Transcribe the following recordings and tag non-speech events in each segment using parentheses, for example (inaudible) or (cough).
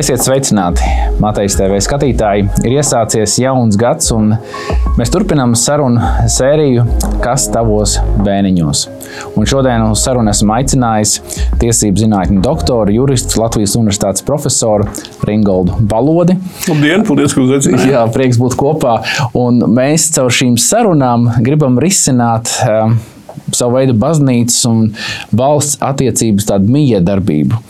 Esiet sveicināti, Matejas TV skatītāji. Ir iesācies jauns gads, un mēs turpinām sarunu sēriju Kas tavos bēniņos? Un šodien uz sarunu esmu aicinājis tiesību zinātņu doktoru, juristu, Latvijas Universitātes profesoru Ringoldu Balodi. Labdien, paldies, ka uzaicinājāt. Jā, prieks būt kopā. Un mēs caur šīm sarunām gribam risināt uh, savu veidu baznīcas un valsts attiecības tādu miedarbību.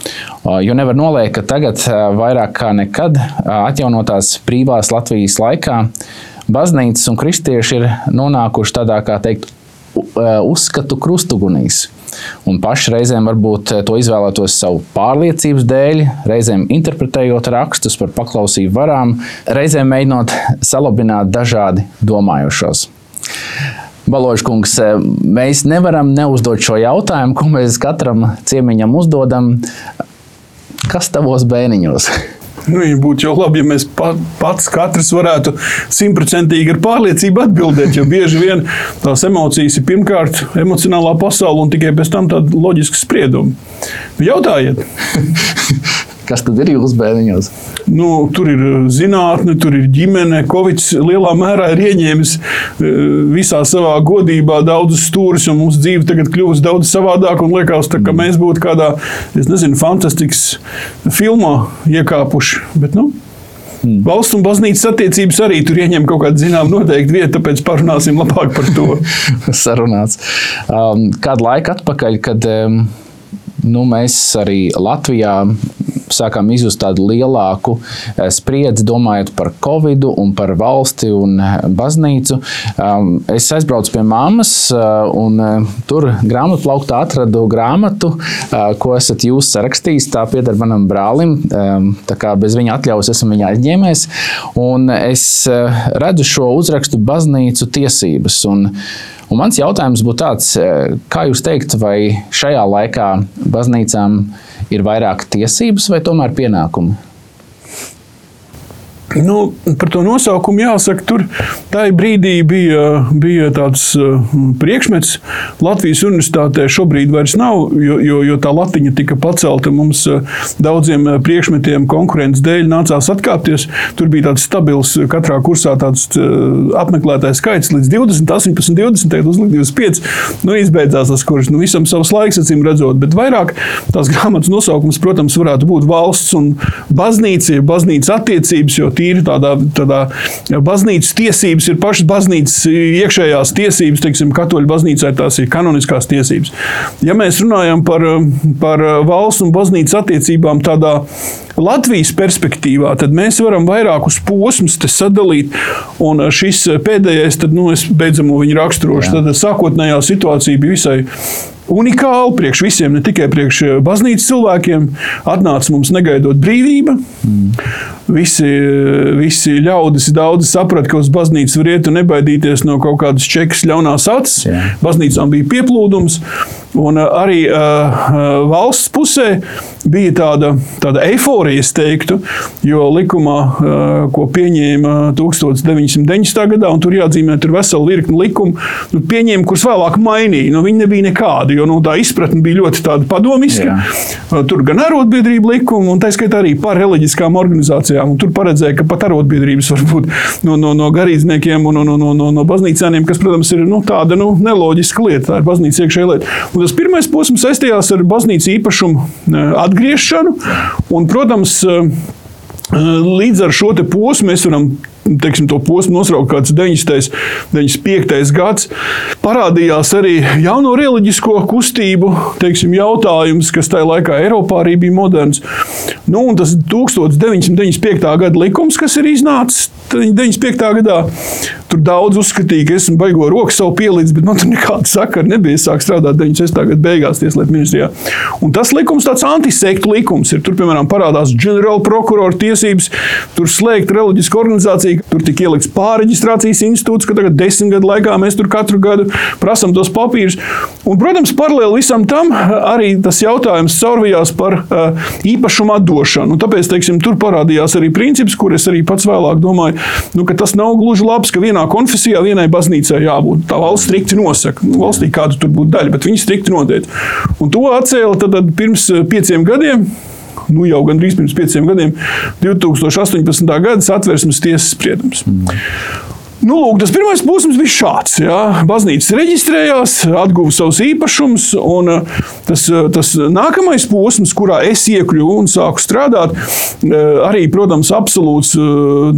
Jo nevar noliekt, ka tagad vairāk kā nekad atjaunotās brīvās Latvijas laikā baznīcas un kristieši ir nonākuši tādā, kā teikt, uzskatu krustugunīs. Un paši reizēm varbūt to izvēlētos savu pārliecības dēļ, reizēm interpretējot rakstus par paklausību varām, reizēm mēģinot salabināt dažādi domājošos. Baložkungs, mēs nevaram neuzdot šo jautājumu, ko mēs katram ciemiņam uzdodam. Kas tavos bēniņos? Nu, būtu jau labi, ja mēs pats katrs varētu simtprocentīgi ar pārliecību atbildēt. Jo bieži vien tās emocijas ir pirmkārt emocionālā pasaule un tikai pēc tam tāda loģiska sprieduma. Nu, jautājiet! (laughs) Kas tad ir jūsu bērniņos? Nu, tur ir uh, zinātne, tur ir ģimene. Covid lielā mērā ir ieņēmis uh, visā savā godībā daudzus stūrus, un mūsu dzīve tagad kļūst daudz savādāka. Liekas, tā, ka mēs būtu kādā, es nezinu, fantastisks filmā iekāpuši. Bet, nu, Hmm. Valsts un baznīcas attiecības arī tur ieņem kaut kādu zināmu noteiktu vietu, tāpēc parunāsim labāk par to. (laughs) Sarunāts. Um, kādu laiku atpakaļ, kad um, nu, mēs arī Latvijā sākām izjust tādu lielāku eh, spriedzi, domājot par covid par valsti un eh, baznīcu. Um, es aizbraucu pie mammas, eh, un tur grāmatplauktā atradu grāmatu, ko esat jūs sarakstījis. Tā pieder manam brālim. Um, tā kā bez viņa atļaujas esmu viņa aizņēmējis. Un es redzu šo uzrakstu baznīcu tiesības. Un, Un mans jautājums būtu tāds, kā jūs teikt, vai šajā laikā baznīcām ir vairāk tiesības vai tomēr pienākumi? Nu, par to nosaukumu jāsaka, tur tajā brīdī bija, bija tāds uh, priekšmets. Latvijas universitātē šobrīd vairs nav, jo, jo, jo tā latiņa tika pacelta. Mums uh, daudziem uh, priekšmetiem konkurences dēļ nācās atkāpties. Tur bija tāds stabils, katrā kursā tāds apmeklētājs skaits līdz 20, 18, 20, uzlikt 25. Nu, izbeidzās tas kurs. Nu, visam savs laiks, acīm redzot, bet vairāk tās grāmatas nosaukums, protams, varētu būt valsts un baznīca, baznīcas attiecības tīri tādā, tādā baznīcas tiesības, ir pašas baznīcas iekšējās tiesības, teiksim, katoļu baznīcai tās ir kanoniskās tiesības. Ja mēs runājam par, par valsts un baznīcas attiecībām tādā Latvijas perspektīvā, tad mēs varam vairākus posmus sadalīt. Un šis pēdējais, tad, nu, es beidzamo viņu raksturošu, tad sākotnējā situācija bija visai unikāli priekš visiem, ne tikai priekš baznīcas cilvēkiem. Atnāca mums negaidot brīvība. Mm. Visi, visi ļaudis daudz saprata, ka uz baznīcu var iet un nebaidīties no kaut kādas čekas ļaunās acis. Yeah. Baznīcām bija pieplūdums. Un arī uh, valsts pusē bija tāda, tāda eifórija, es teiktu, jo likumā, uh, ko pieņēma 1990. gadā, un tur jāatzīmē, tur vesela virkni likumu, nu, pieņēma, kurus vēlāk mainīja. Nu, viņi nebija nekādi, jo nu, tā izpratne bija ļoti padomiska. Jā. Tur gan arotbiedrība likuma, un tā skaitā arī par reliģiskām organizācijām. Tur paredzēja, ka pat arotbiedrības var būt no, no, no garīdzniekiem un no, no, no, no, no baznīcēniem, kas, protams, ir nu, tāda nu, neloģiska lieta. Tā ir baznīca iekšējā lieta. Un tas pirmais posms saistījās ar baznīcas īpašumu eh, atgriešanu. Un, protams, eh, Līdz ar šo posmu mēs varam teiksim, to posmu nosaukt kāds 90. 95. gads, parādījās arī jauno reliģisko kustību teiksim, jautājums, kas tajā laikā Eiropā arī bija moderns. Nu, tas 1995. gada likums, kas ir iznācis 95. gadā, tur daudz uzskatīja, ka esmu baigo roku savu pielīdzi, bet man tur nekāda sakara nebija. Es sāku strādāt 96. gada beigās Tieslietu ministrijā. Un tas likums tāds antisektu likums ir. Tur, piemēram, parādās ģenerāla prokurora tiesības, tur slēgt reliģisku organizāciju Tur tika ielikts pārreģistrācijas institūts, ka tagad desmit gadu laikā mēs tur katru gadu prasām tos papīrus. Un, protams, paralēli visam tam arī tas jautājums caurvījās par uh, īpašumu atdošanu. Un tāpēc teiksim, tur parādījās arī princips, kur es arī pats vēlāk domāju, nu, ka tas nav gluži labs, ka vienā konfesijā vienai baznīcai jābūt. Tā valsts strikti nosaka. Nu, valstī kāda tur būtu daļa, bet viņi strikti noteica. Un to atcēla tad, tad pirms pieciem gadiem. Nu jau gandrīz pirms pieciem gadiem, 2018. gada satversmes tiesas spriedums. Mm. Nu, lūk, tas pirmais posms bija šāds. Jā. Baznīca reģistrējās, atguva savus īpašumus, un uh, tas, uh, tas nākamais posms, kurā es iekļuvu un sāku strādāt, uh, arī, protams, absolūts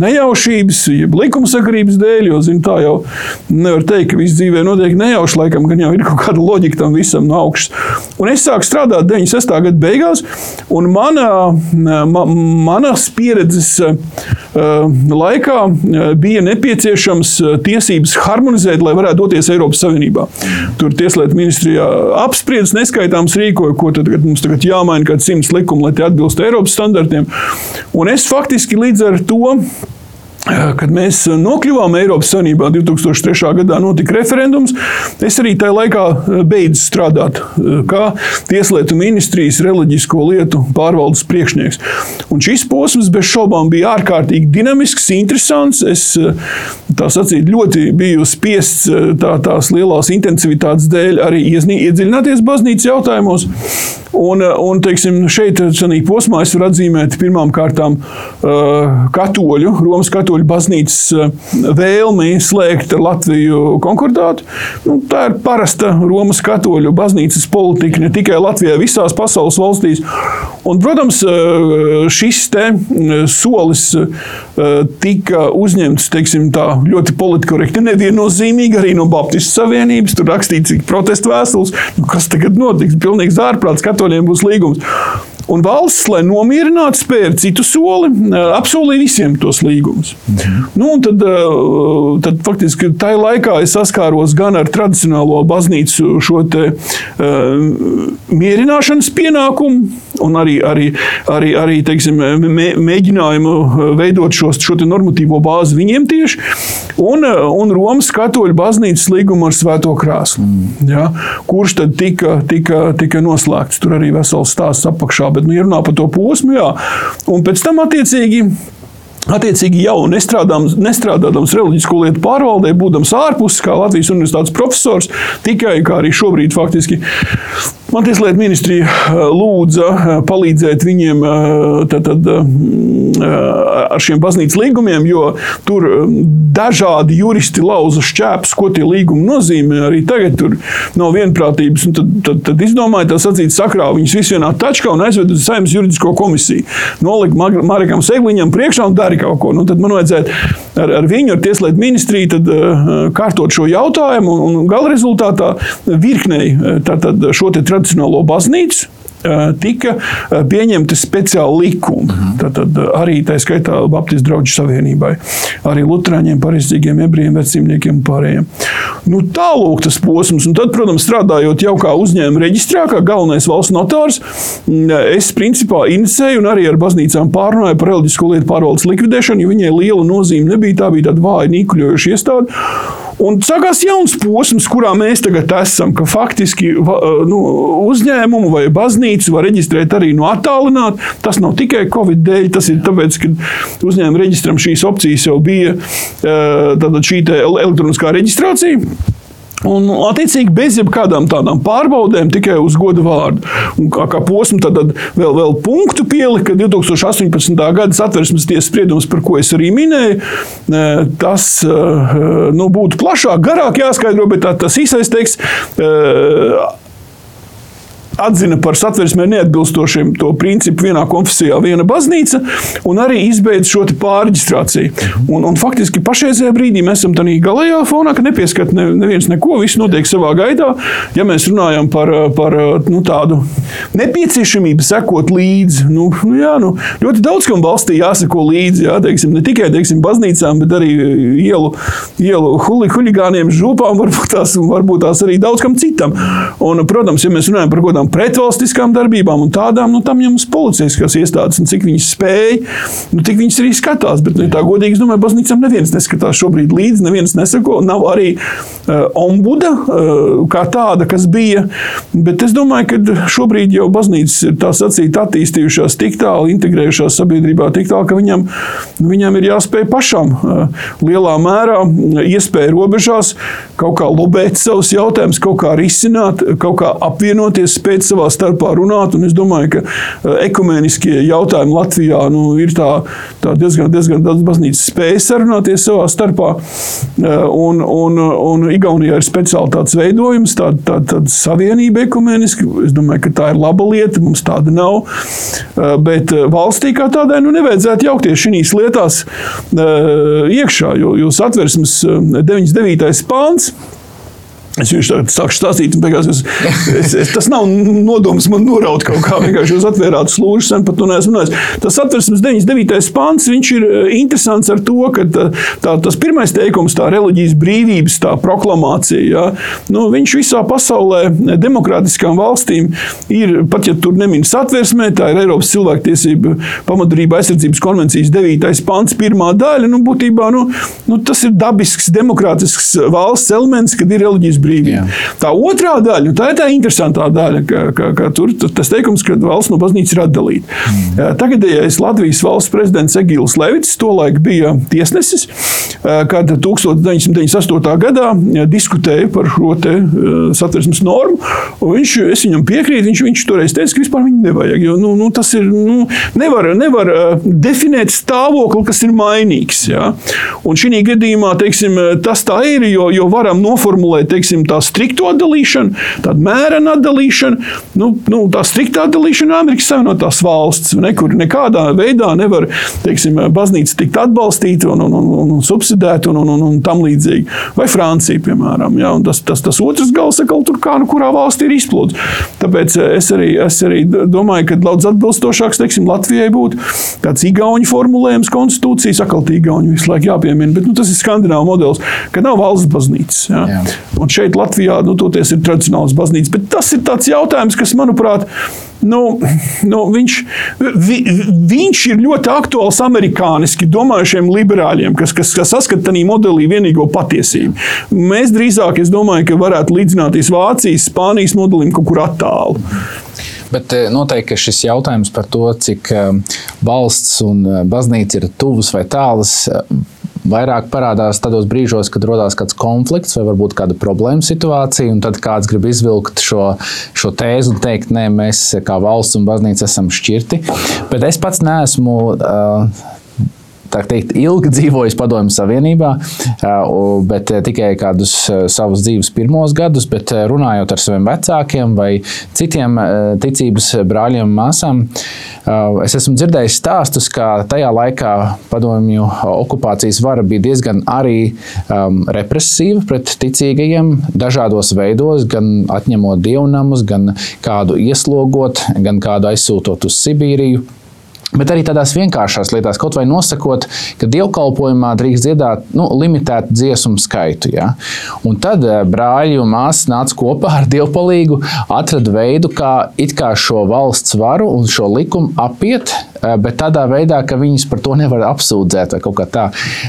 nejaušības, jeb likumsakarības dēļ, jo, zin, tā jau nevar teikt, ka viss dzīvē notiek nejauši, laikam, gan jau ir kaut kāda loģika tam visam no augšas. Un es sāku strādāt 96. gada beigās, un mana, ma, manas pieredzes laikā bija nepieciešama nepieciešams eh, tiesības harmonizēt, lai varētu doties Eiropas Savienībā. Tur Tieslietu ministrijā apspriedz neskaitāms rīkoja, ko tad mums tagad jāmaina kāds simts likumu, lai tie atbilst Eiropas standartiem. Un es faktiski līdz ar to Kad mēs nokļuvām Eiropas Savienībā 2003. gadā, notika referendums. Es arī tajā laikā eh, beidzu strādāt eh, kā Tieslietu ministrijas reliģisko lietu pārvaldes priekšnieks. Un šis posms bez šaubām bija ārkārtīgi dinamisks, interesants. Es eh, sacīt, ļoti biju spiests tā, tās lielās intensivitātes dēļ arī iedziļināties baznīcas jautājumos. Un, un teiksim, šeit, šajā posmā, es varu atzīmēt pirmām kārtām katoļu, Romas katoļu baznīcas vēlmi slēgt ar Latviju konkordātu. Nu, tā ir parasta Romas katoļu baznīcas politika ne tikai Latvijā, visās pasaules valstīs. Un, protams, šis solis tika uzņemts teiksim, tā, ļoti politikorekti, neviennozīmīgi arī no Baptistu Savienības. Tur rakstīts, cik protestu vēstules, nu, kas tagad notiks. Pilnīgs ārprāts, katoļiem būs līgums. Un valsts, lai nomierinātu, spēja citu soli, apsolīja visiem tos līgumus. Mhm. Nu, tad, tad faktiski tajā laikā es saskāros gan ar tradicionālo baznīcu šo te, uh, mierināšanas pienākumu, un arī, arī, arī, arī teiksim, mē, mēģinājumu veidot šos, šo normatīvo bāzi viņiem tieši, un, un Romas katoļu baznīcas līgumu ar Svēto krāslu, mm. ja, kurš tad tika, tika, tika noslēgts. Tur arī vesels stāsts apakšā, bet nu, jārunā par to posmu, jā. un pēc tam attiecīgi. Attiecīgi, jau nestrādādams reliģisko lietu pārvaldē, būdams ārpus, kā Latvijas universitātes profesors, tikai kā arī šobrīd faktiski Man Tieslietu ministrija eh, lūdza eh, palīdzēt viņiem eh, tad, tad, ar šiem baznīcas līgumiem, jo tur dažādi juristi lauza šķēpus, ko tie līgumi nozīmē. Arī tagad tur nav vienprātības. Tad, tad, tad izdomāja tā sacīt, sakrāva viņus visus vienā tačkā un aizveda uz saimnes juridisko komisiju. Nolika Marekam Segliņam priekšā un darīja kaut ko. Nu, tad man vajadzētu ar, ar viņu, ar Tieslietu ministriju, tad, kārtot šo jautājumu un, un gala rezultātā virknei tātad, šo tradicionālo tradicionālo baznīcu tika pieņemti speciāli likumi. Mhm. Tad arī tā skaitā Baptistu draugu savienībai, arī Lutāņiem, pareizzīgiem ebrejiem, vecimniekiem un pārējiem. Nu, Tālāk tas posms, un tad, protams, strādājot jau kā uzņēmuma reģistrā, kā galvenais valsts notārs, es principā inicēju un arī ar baznīcām pārunāju par reliģisko lietu pārvaldes likvidēšanu, jo viņai liela nozīme nebija. Tā bija tāda vāja, nīkuļojoša iestāde. Un sākās jauns posms, kurā mēs tagad esam, ka faktiski nu, uzņēmumu vai baznīcu var reģistrēt arī no attālināti. Tas nav tikai Covid dēļ, tas ir tāpēc, ka uzņēmuma reģistram šīs opcijas jau bija šī elektroniskā reģistrācija. Un, attiecīgi, bez jebkādām tādām pārbaudēm, tikai uz godu vārdu. Un, kā, kā posmu, tad, tad vēl, vēl punktu pielika 2018. gada satversmes tiesas spriedums, par ko es arī minēju. Tas nu, būtu plašāk, garāk jāskaidro, bet tā, tas īsais teksts atzina par satversmē neatbilstošiem to principu vienā konfesijā, viena baznīca, un arī izbeidz šo pārreģistrāciju. Un, un faktiski pašreizējā brīdī mēs esam tādā galējā fonā, ka nepieskat ne, neviens neko, viss notiek savā gaidā. Ja mēs runājam par, par nu, tādu nepieciešamību sekot līdzi, nu, nu, jā, nu, ļoti daudz kam valstī jāseko līdzi, jā, teiksim, ne tikai teiksim, baznīcām, bet arī ielu, ielu huli, huligāniem, žūpām, varbūt tās, varbūt tās arī daudz kam citam. Un, protams, ja mēs runājam par kaut kādām pretvalstiskām darbībām un tādām, nu, tam jau mums policijaskās iestādes, un cik viņas spēj, nu, tik viņas arī skatās. Bet, nu, tā godīgi, es domāju, baznīcām neviens neskatās šobrīd līdzi, neviens nesako. Nav arī uh, ombuda uh, kā tāda, kas bija. Bet es domāju, ka šobrīd jau baznīcas ir tā sacīt attīstījušās tik tālu, integrējušās sabiedrībā tik tālu, ka viņam, viņam ir jāspēj pašam uh, lielā mērā iespēju robežās kaut kā lobēt savus jautājumus, kaut kā risināt, kaut kā apvienoties, spēt spēt savā starpā runāt. Es domāju, ka ekumeniskie jautājumi Latvijā nu, ir tā, tā diezgan, diezgan daudz baznīcas spējas sarunāties savā starpā. Un, un, un Igaunijā ir speciāli tāds veidojums, tāda tā, tā savienība ekumeniski. Es domāju, ka tā ir laba lieta, mums tāda nav. Bet valstī kā tādai nu, nevajadzētu jaukties šīs lietās iekšā, jo, jo satversmes 99. pāns. Es viņš tagad sāku stāstīt, beigās es, es, es, tas nav nodoms man noraut kaut kā. Vienkārši jūs atvērāt slūžu, sen pat to neesmu runājis. Tas atversmes 99. pants, viņš ir eh, interesants ar to, ka tā, tā, tas pirmais teikums, tā reliģijas brīvības, tā proklamācija, ja, nu, viņš visā pasaulē demokrātiskām valstīm ir, pat ja tur nemin satversmē, tā ir Eiropas cilvēktiesība pamatdarība aizsardzības konvencijas 9. pants, pirmā daļa, nu, būtībā, nu, nu, tas ir dabisks, demokrātisks valsts elements, kad ir reliģijas brīvība. Jā. Tā otrā daļa, nu, tā ir tā interesantā daļa, ka, ka, ka tur tas teikums, ka valsts no baznīcas ir atdalīta. Mm. Tagadējais Latvijas valsts prezidents Egīls Levits tolaik bija tiesnesis, kad 1998. gadā diskutēja par šo satversmes normu. Viņš, es viņam piekrītu, viņš, viņš toreiz teica, ka vispār viņu nevajag. Jo, nu, nu, tas ir, nu, nevar, nevar definēt stāvokli, kas ir mainīgs. Ja? Un šī gadījumā teiksim, tas tā ir, jo, jo varam noformulēt teiksim, teiksim, tā strikta atdalīšana, tāda mērena atdalīšana. Nu, nu, tā strikta atdalīšana ir Amerikas Savienotās valsts, ne, kur nekādā veidā nevar teiksim, baznīca tikt atbalstīta un, un, un, un subsidēta un, un, un, un tam līdzīgi. Vai Francija, piemēram. Ja, tas, tas, tas otrs gals atkal tur kā nu kurā valstī ir izplūdes. Tāpēc es arī, es arī domāju, ka daudz atbilstošāks teiksim, Latvijai būtu tāds igauņu formulējums konstitūcijas, atkal tī igauņu visu laiku jāpiemina, bet nu, tas ir skandināvu modelis, ka nav valsts baznīcas. Ja. Jā. Un šeit Latvijā nu, toties ir tradicionāls baznīcas. Bet tas ir tāds jautājums, kas, manuprāt, nu, nu, viņš, vi, viņš ir ļoti aktuāls amerikāniski domājušiem liberāļiem, kas, kas, kas saskata tajā modelī vienīgo patiesību. Mēs drīzāk, es domāju, ka varētu līdzināties Vācijas, Spānijas modelim kaut kur attālu. Bet eh, noteikti šis jautājums par to, cik eh, valsts un eh, baznīca ir tuvas vai tālas, vairāk parādās tādos brīžos, kad rodas kāds konflikts vai varbūt kāda problēma situācija, un tad kāds grib izvilkt šo, šo tēzi un teikt, nē, mēs kā valsts un baznīca esam šķirti. Bet es pats neesmu. Uh, teikt, ilgi dzīvojis Padomju Savienībā, bet tikai kādus savus dzīves pirmos gadus, bet runājot ar saviem vecākiem vai citiem ticības brāļiem un māsām, es esmu dzirdējis stāstus, ka tajā laikā padomju okupācijas vara bija diezgan arī um, represīva pret ticīgajiem dažādos veidos, gan atņemot dievnamus, gan kādu ieslogot, gan kādu aizsūtot uz Sibīriju. Bet arī tādās vienkāršās lietās, kaut vai nosakot, ka dievkalpojumā drīkst dziedāt nu, limitētu dziesmu skaitu. Ja? Un tad eh, brāļi un māsas nāca kopā ar dievpalīgu, atrada veidu, kā, kā šo valsts varu un šo likumu apiet, eh, bet tādā veidā, ka viņus par to nevar apsūdzēt. Kā, tā.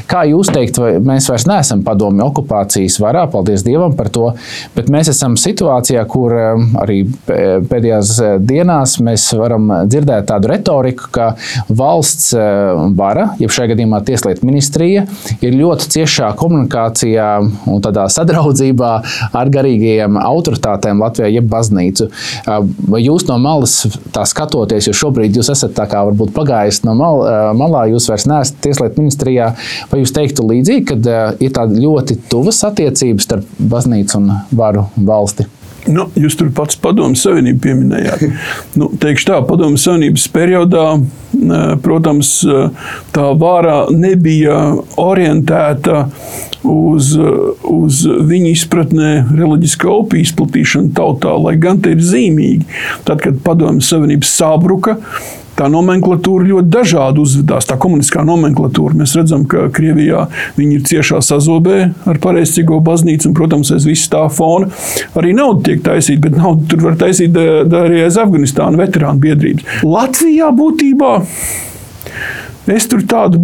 kā jūs teikt, mēs vairs neesam padomju okupācijas varā, paldies Dievam par to, bet mēs esam situācijā, kur eh, arī pēdējās dienās mēs varam dzirdēt tādu retoriku, ka valsts eh, vara, jeb šajā gadījumā Tieslietu ministrija, ir ļoti ciešā komunikācijā un tādā sadraudzībā ar garīgajiem autoritātēm Latvijā, jeb baznīcu. Eh, vai jūs no malas skatoties, jo šobrīd jūs esat tā kā varbūt pagājis no mal, eh, malā, jūs vairs neesat Tieslietu ministrijā, vai jūs teiktu līdzīgi, ka ir tāda ļoti tuvas attiecības starp baznīcu un varu valsti? Nu, jūs tur pats padomju savienību pieminējāt. (laughs) Nu, teikšu tā, padomju savienības periodā, protams, tā vara nebija orientēta uz, uz viņu izpratnē reliģiskā opija izplatīšanu tautā, lai gan te ir zīmīgi. Tad, kad padomju savienības sabruka, tā nomenklatūra ļoti dažādi uzvedās. Tā komunistiskā nomenklatūra. Mēs redzam, ka Krievijā viņi ir ciešā sazobē ar pareizcīgo baznīcu, un, protams, aiz visas tā fona arī nauda tiek taisīta, bet naudu tur var taisīt arī aiz Afganistāna veterānu biedrības. Latvijā būtībā Es tur tādu,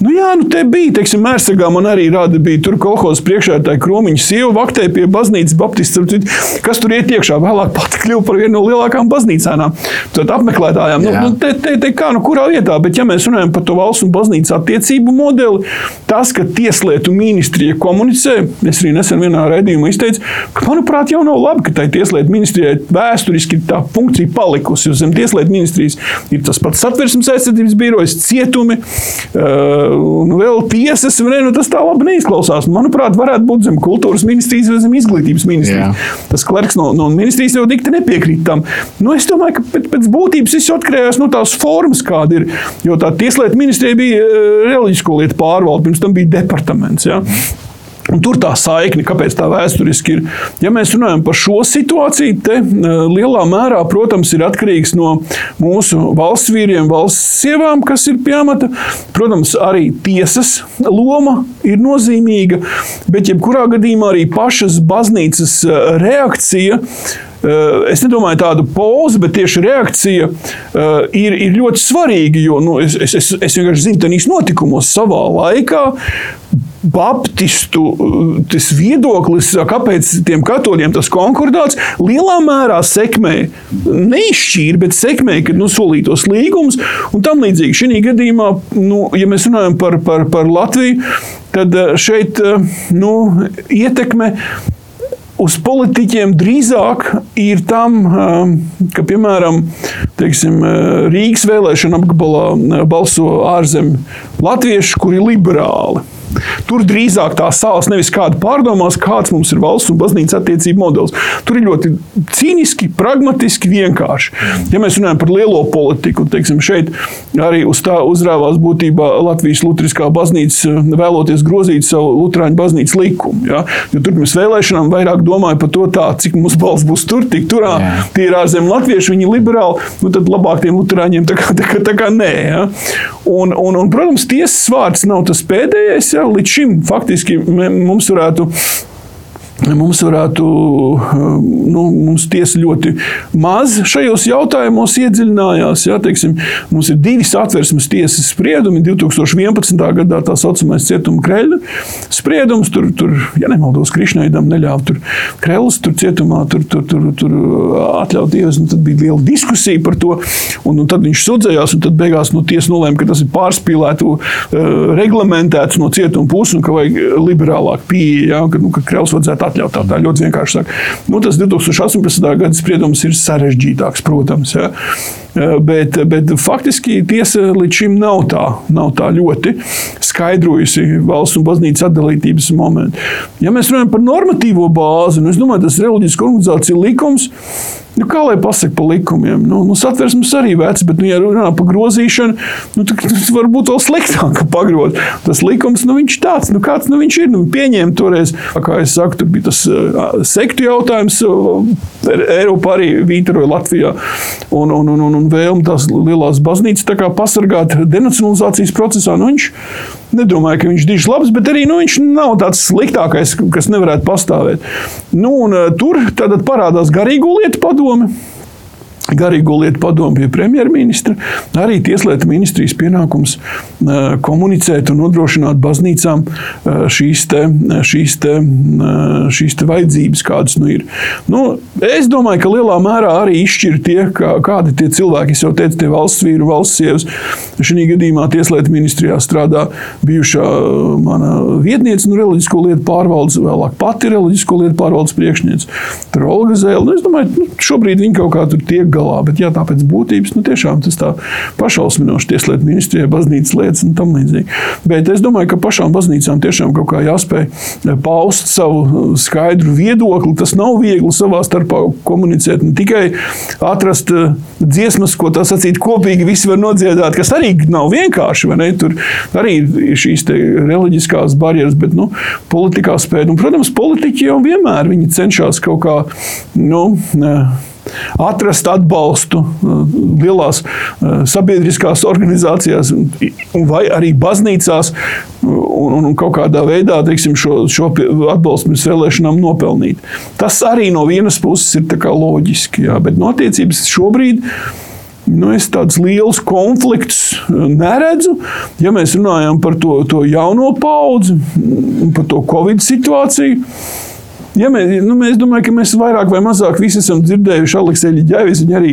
nu jā, nu te bija, teiksim, Mērsagā man arī rāda, bija tur kolhozes priekšētāja Kromiņa sieva vaktē pie baznīcas baptistu, kas tur iet iekšā. Vēlāk pati kļuva par vienu no lielākām baznīcām, tad apmeklētājām. Nu, nu, te, te, te kā, nu kurā vietā, bet ja mēs runājam par to valsts un baznīcas attiecību modeli, tas, ka tieslietu ministrija komunicē, es arī nesen vienā raidījumā izteicu, ka, manuprāt, jau nav labi, ka tai tieslietu ministrijai vēsturiski tā funkcija palikusi, zem tieslietu ministrijas ir tas pats satversmes aizsardzības birojas darbojas cietumi uh, un vēl tiesas. Ne, nu, tas tā labi neizklausās. Manuprāt, varētu būt zem kultūras ministrijas vai zem izglītības ministrijas. Jā. Tas klerks no, no ministrijas jau dikti nepiekrīt tam. Nu, es domāju, ka pēc, pēc būtības viss atkarījās no tās formas, kāda ir. Jo tā tieslietu ministrija bija uh, reliģisko lietu pārvalde, pirms tam bija departaments. Ja? Un tur tā saikne, kāpēc tā vēsturiski ir. Ja mēs runājam par šo situāciju, te lielā mērā, protams, ir atkarīgs no mūsu valsts vīriem, valsts sievām, kas ir pie amata. Protams, arī tiesas loma ir nozīmīga, bet jebkurā gadījumā arī pašas baznīcas reakcija Es nedomāju tādu pozu, bet tieši reakcija ir, ir ļoti svarīga. Jo nu, es, es, es vienkārši zinu, tādīs notikumos savā laikā Baptistu tas viedoklis, kāpēc tiem katoļiem tas konkordāts lielā mērā sekmē, neizšķīra, bet sekmē, kad nu, solītos līgumus un tam līdzīgi. Šī gadījumā, nu, ja mēs runājam par, par, par Latviju, tad šeit nu, ietekme uz politiķiem drīzāk ir tam, um, ka, piemēram, teiksim, uh, Rīgas vēlēšana apgabalā uh, balso ārzemju latvieši, kuri ir liberāli. Tur drīzāk tā sāls nevis kāda pārdomās, kāds mums ir valsts un baznīcas attiecību modelis. Tur ir ļoti cīniski, pragmatiski, vienkārši. Ja mēs runājam par lielo politiku, teiksim, šeit arī uz tā uzrāvās būtībā Latvijas Lutriskā baznīca vēloties grozīt savu Lutāņu baznīcas likumu. Ja? Jo tur pirms vēlēšanām vairāk domāja par to, tā, cik mums balss būs tur, tik turā. Jā. Tie ir ārzemju latvieši, viņi ir liberāli, nu tad labāk tiem Lutāņiem tā kā, tā kā, tā kā nē. Ja? Un, un, un, protams, tiesas vārds nav tas pēdējais. Ja? Līdz šim faktiski mums varētu Mums varētu, nu, mums tiesa ļoti maz šajos jautājumos iedziļinājās. Ja, teiksim, mums ir divi satversmes tiesas spriedumi. 2011. gadā tā saucamais cietuma kreļa spriedums, tur, tur ja nemaldos, Krišnaidam neļāva tur kreļus, tur cietumā, tur, tur, tur, tur atļaut ievest. Tad bija liela diskusija par to, un, un tad viņš sūdzējās, un tad beigās nu, tiesa nolēma, ka tas ir pārspīlēts, reglamentēts no cietuma puses, un ka vajag liberālāk pieeja, ja, ka, nu, ka kreļus vajadzētu atļaut. Tā, tā ļoti vienkārši saka. Nu, tas 2018. gada spriedums ir sarežģītāks, protams. Ja. Bet, bet faktiski tiesa līdz šim nav tā, nav tā ļoti skaidrojusi valsts un baznīcas atdalītības momentu. Ja mēs runājam par normatīvo bāzi, nu, es domāju, tas ir reliģiskā organizācija likums. Nu, kā lai pasakā par likumiem? Nu, nu, satversmes arī vecs, bet, nu, ja runā par grozīšanu, nu, tas var būt vēl sliktāk, ka pagrozīt. Tas likums, nu, viņš tāds, nu, kāds nu, viņš ir. Nu, pieņēma toreiz, kā es saku, tur bija tas uh, sektu jautājums. Uh, Eiropā arī vītaroja Latvijā. Un, un, un, un, un vēlme tās lielās baznīcas pasargāt denacionalizācijas procesā. Nu, viņš nedomāja, ka viņš ir dižs labs, bet arī nu, viņš nav tāds sliktākais, kas nevarētu pastāvēt. Nu, un, tur parādās garīgo lietu padome. Garīgo lietu padomu pie premjerministra, arī Tieslietu ministrijas pienākums komunicēt un nodrošināt baznīcām šīs, te, šīs, te, šīs te vajadzības, kādas nu ir. Nu, es domāju, ka lielā mērā arī izšķir tie, kā, kādi tie cilvēki, es jau teicu, tie valsts vīri, valsts sievas. Šī gadījumā Tieslietu ministrijā strādā bijušā mana vietniece, nu, reliģisko lietu pārvaldes, vēlāk pati reliģisko lietu pārvaldes priekšniece, Olga Zēle. Nu, es domāju, nu, šobrīd viņi kaut kā tur tiek galā. Bet, ja tā pēc būtības, nu, tiešām tas tā pašausminoši tieslietu ministrijai, baznīcas lietas un tam līdzīgi. Bet es domāju, ka pašām baznīcām tiešām kaut kā jāspēj paust savu skaidru viedokli. Tas nav viegli savā starpā komunicēt, ne tikai atrast eh, dziesmas, ko tā sacīt kopīgi visi var nodziedāt, kas arī nav vienkārši. Tur arī ir šīs reliģiskās barjeras, bet nu, politikā spēj. Un, protams, politiķi jau vienmēr cenšas kaut kā. Nu, atrast atbalstu uh, lielās uh, sabiedriskās organizācijās vai arī baznīcās un, un kaut kādā veidā teiksim, šo, šo atbalstu pirms vēlēšanām nopelnīt. Tas arī no vienas puses ir loģiski, jā, bet no attiecības šobrīd nu, es tādus lielus konfliktus neredzu. Ja mēs runājam par to, to jauno paudzi, par to Covid situāciju, Ja mēs, nu, mēs domājam, ka mēs vairāk vai mazāk visi esam dzirdējuši Aleksēļa ģēvis. Viņa arī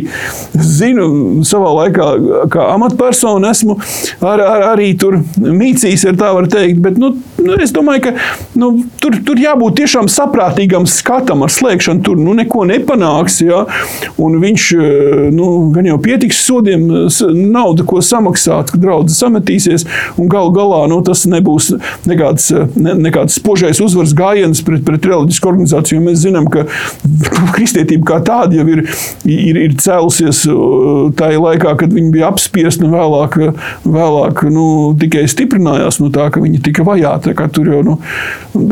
zinu, savā laikā, kā amatpersona, esmu ar, ar, arī tur mīcījis, ja tā var teikt. Bet, nu, nu, es domāju, ka nu, tur, tur jābūt tiešām saprātīgam skatam ar slēgšanu. Tur nu, neko nepanāks. Ja? Un viņš nu, gan jau pietiks sodiem, naudu, ko samaksāt, kad draudzes sametīsies. Un gal galā nu, tas nebūs nekāds, ne, nekāds spožais uzvaras gājiens pret, pret reliģisku organizāciju. Mēs zinām, ka kristietība kā tāda jau ir, ir, ir cēlusies uh, tajā laikā, kad viņi bija apspiesti, un vēlāk, vēlāk nu, tikai stiprinājās no tā, ka viņi tika vajāti. Jau, nu,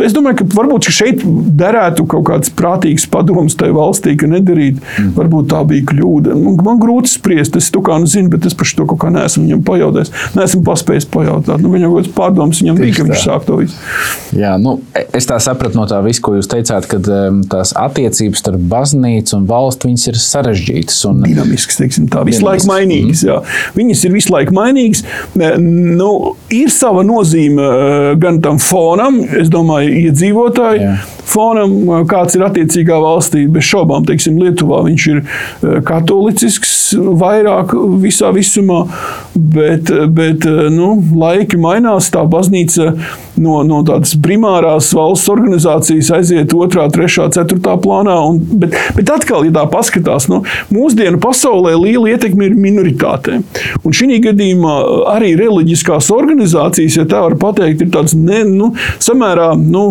es domāju, ka varbūt šeit derētu kaut kāds prātīgs padoms tajā valstī, ka nedarīt. Mm. Varbūt tā bija kļūda. Man, man grūti spriest, es to kā nu zinu, bet es par to kaut kā neesmu viņam pajautājis. Neesmu paspējis pajautāt. Nu, viņam kaut kāds pārdoms viņam bija, ka viņš sāk to visu. Jā, nu, es tā sapratu no tā visu, ko jūs teicāt teicāt, ka tās attiecības starp baznīcu un valsti ir sarežģītas. Un... Dinamisks, teiksim, tā, visu laiku mainīgas. Jā. Viņas ir visu laiku mainīgas. Nu, ir sava nozīme eh, gan tam fonam, es domāju, iedzīvotāji. Jā fonam, kāds ir attiecīgā valstī. Bez šaubām, teiksim, Lietuvā viņš ir katolicisks vairāk visā visumā, bet, bet nu, laiki mainās. Tā baznīca no, no tādas primārās valsts organizācijas aiziet otrā, trešā, ceturtā plānā. Un, bet, bet atkal, ja tā paskatās, nu, mūsdienu pasaulē liela ietekme ir minoritātēm. Un šī gadījumā arī reliģiskās organizācijas, ja tā var teikt, ir tādas ne, nu, samērā nu,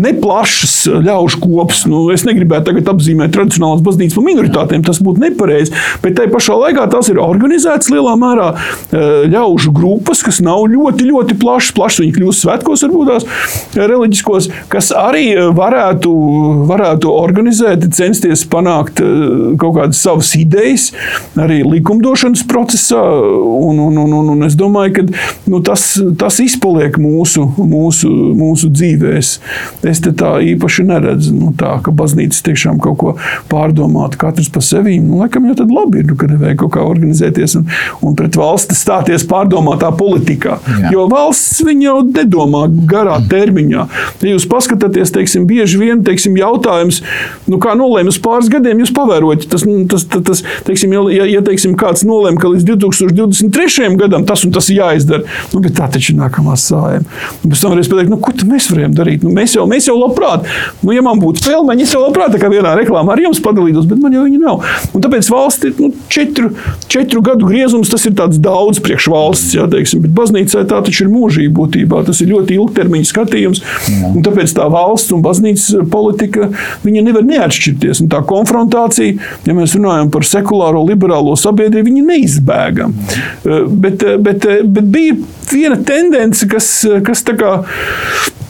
neplašas plašs eh, ļaužu kops. Nu, es negribētu tagad apzīmēt tradicionālās baznīcas par minoritātēm, tas būtu nepareizi. Bet tajā pašā laikā tās ir organizētas lielā mērā eh, ļaužu grupas, kas nav ļoti, ļoti plašas. Plašas viņi kļūst svētkos, varbūt tās eh, reliģiskos, kas arī varētu, varētu organizēt, censties panākt kaut kādas savas idejas, arī likumdošanas procesā. Un, un, un, un, un es domāju, ka nu, tas, tas izpaliek mūsu, mūsu, mūsu dzīvēs. Es tā īpaši neredzu nu, tā, ka baznīca tiešām kaut ko pārdomātu katrs par sevi. Nu, laikam jau tad labi ir, nu, ka nevajag kaut kā organizēties un, un pret valsti stāties pārdomātā politikā. Jā. Jo valsts jau nedomā garā termiņā. Ja jūs paskatāties, teiksim, bieži vien teiksim, jautājums, nu, kā nolēma uz pāris gadiem, jūs pavērojat, tas, nu, tas, tas, tas teiksim, ja, ja teiksim, kāds nolēma, ka līdz 2023. gadam tas un tas ir jāizdara, nu, bet tā taču ir nākamā sājuma. Pēc tam varēs pateikt, nu, ko mēs varējām darīt? Nu, mēs, jau, mēs jau labprāt, nu, ja man būtu filma, es jau labprāt vienā reklāmā ar jums padalītos, bet man jau viņa nav. Un tāpēc valsts ir nu, četru, četru gadu griezums, tas ir daudz priekš valsts, jā, teiksim, bet baznīcai tā taču ir mūžība būtībā. Tas ir ļoti ilgtermiņa skatījums. Tāpēc tā valsts un baznīcas politika nevar neatšķirties. Un tā konfrontācija, ja mēs runājam par sekulāro liberālo sabiedrību, viņa neizbēgama. Bet, bet, bet bija viena tendence, kas, kas tā kā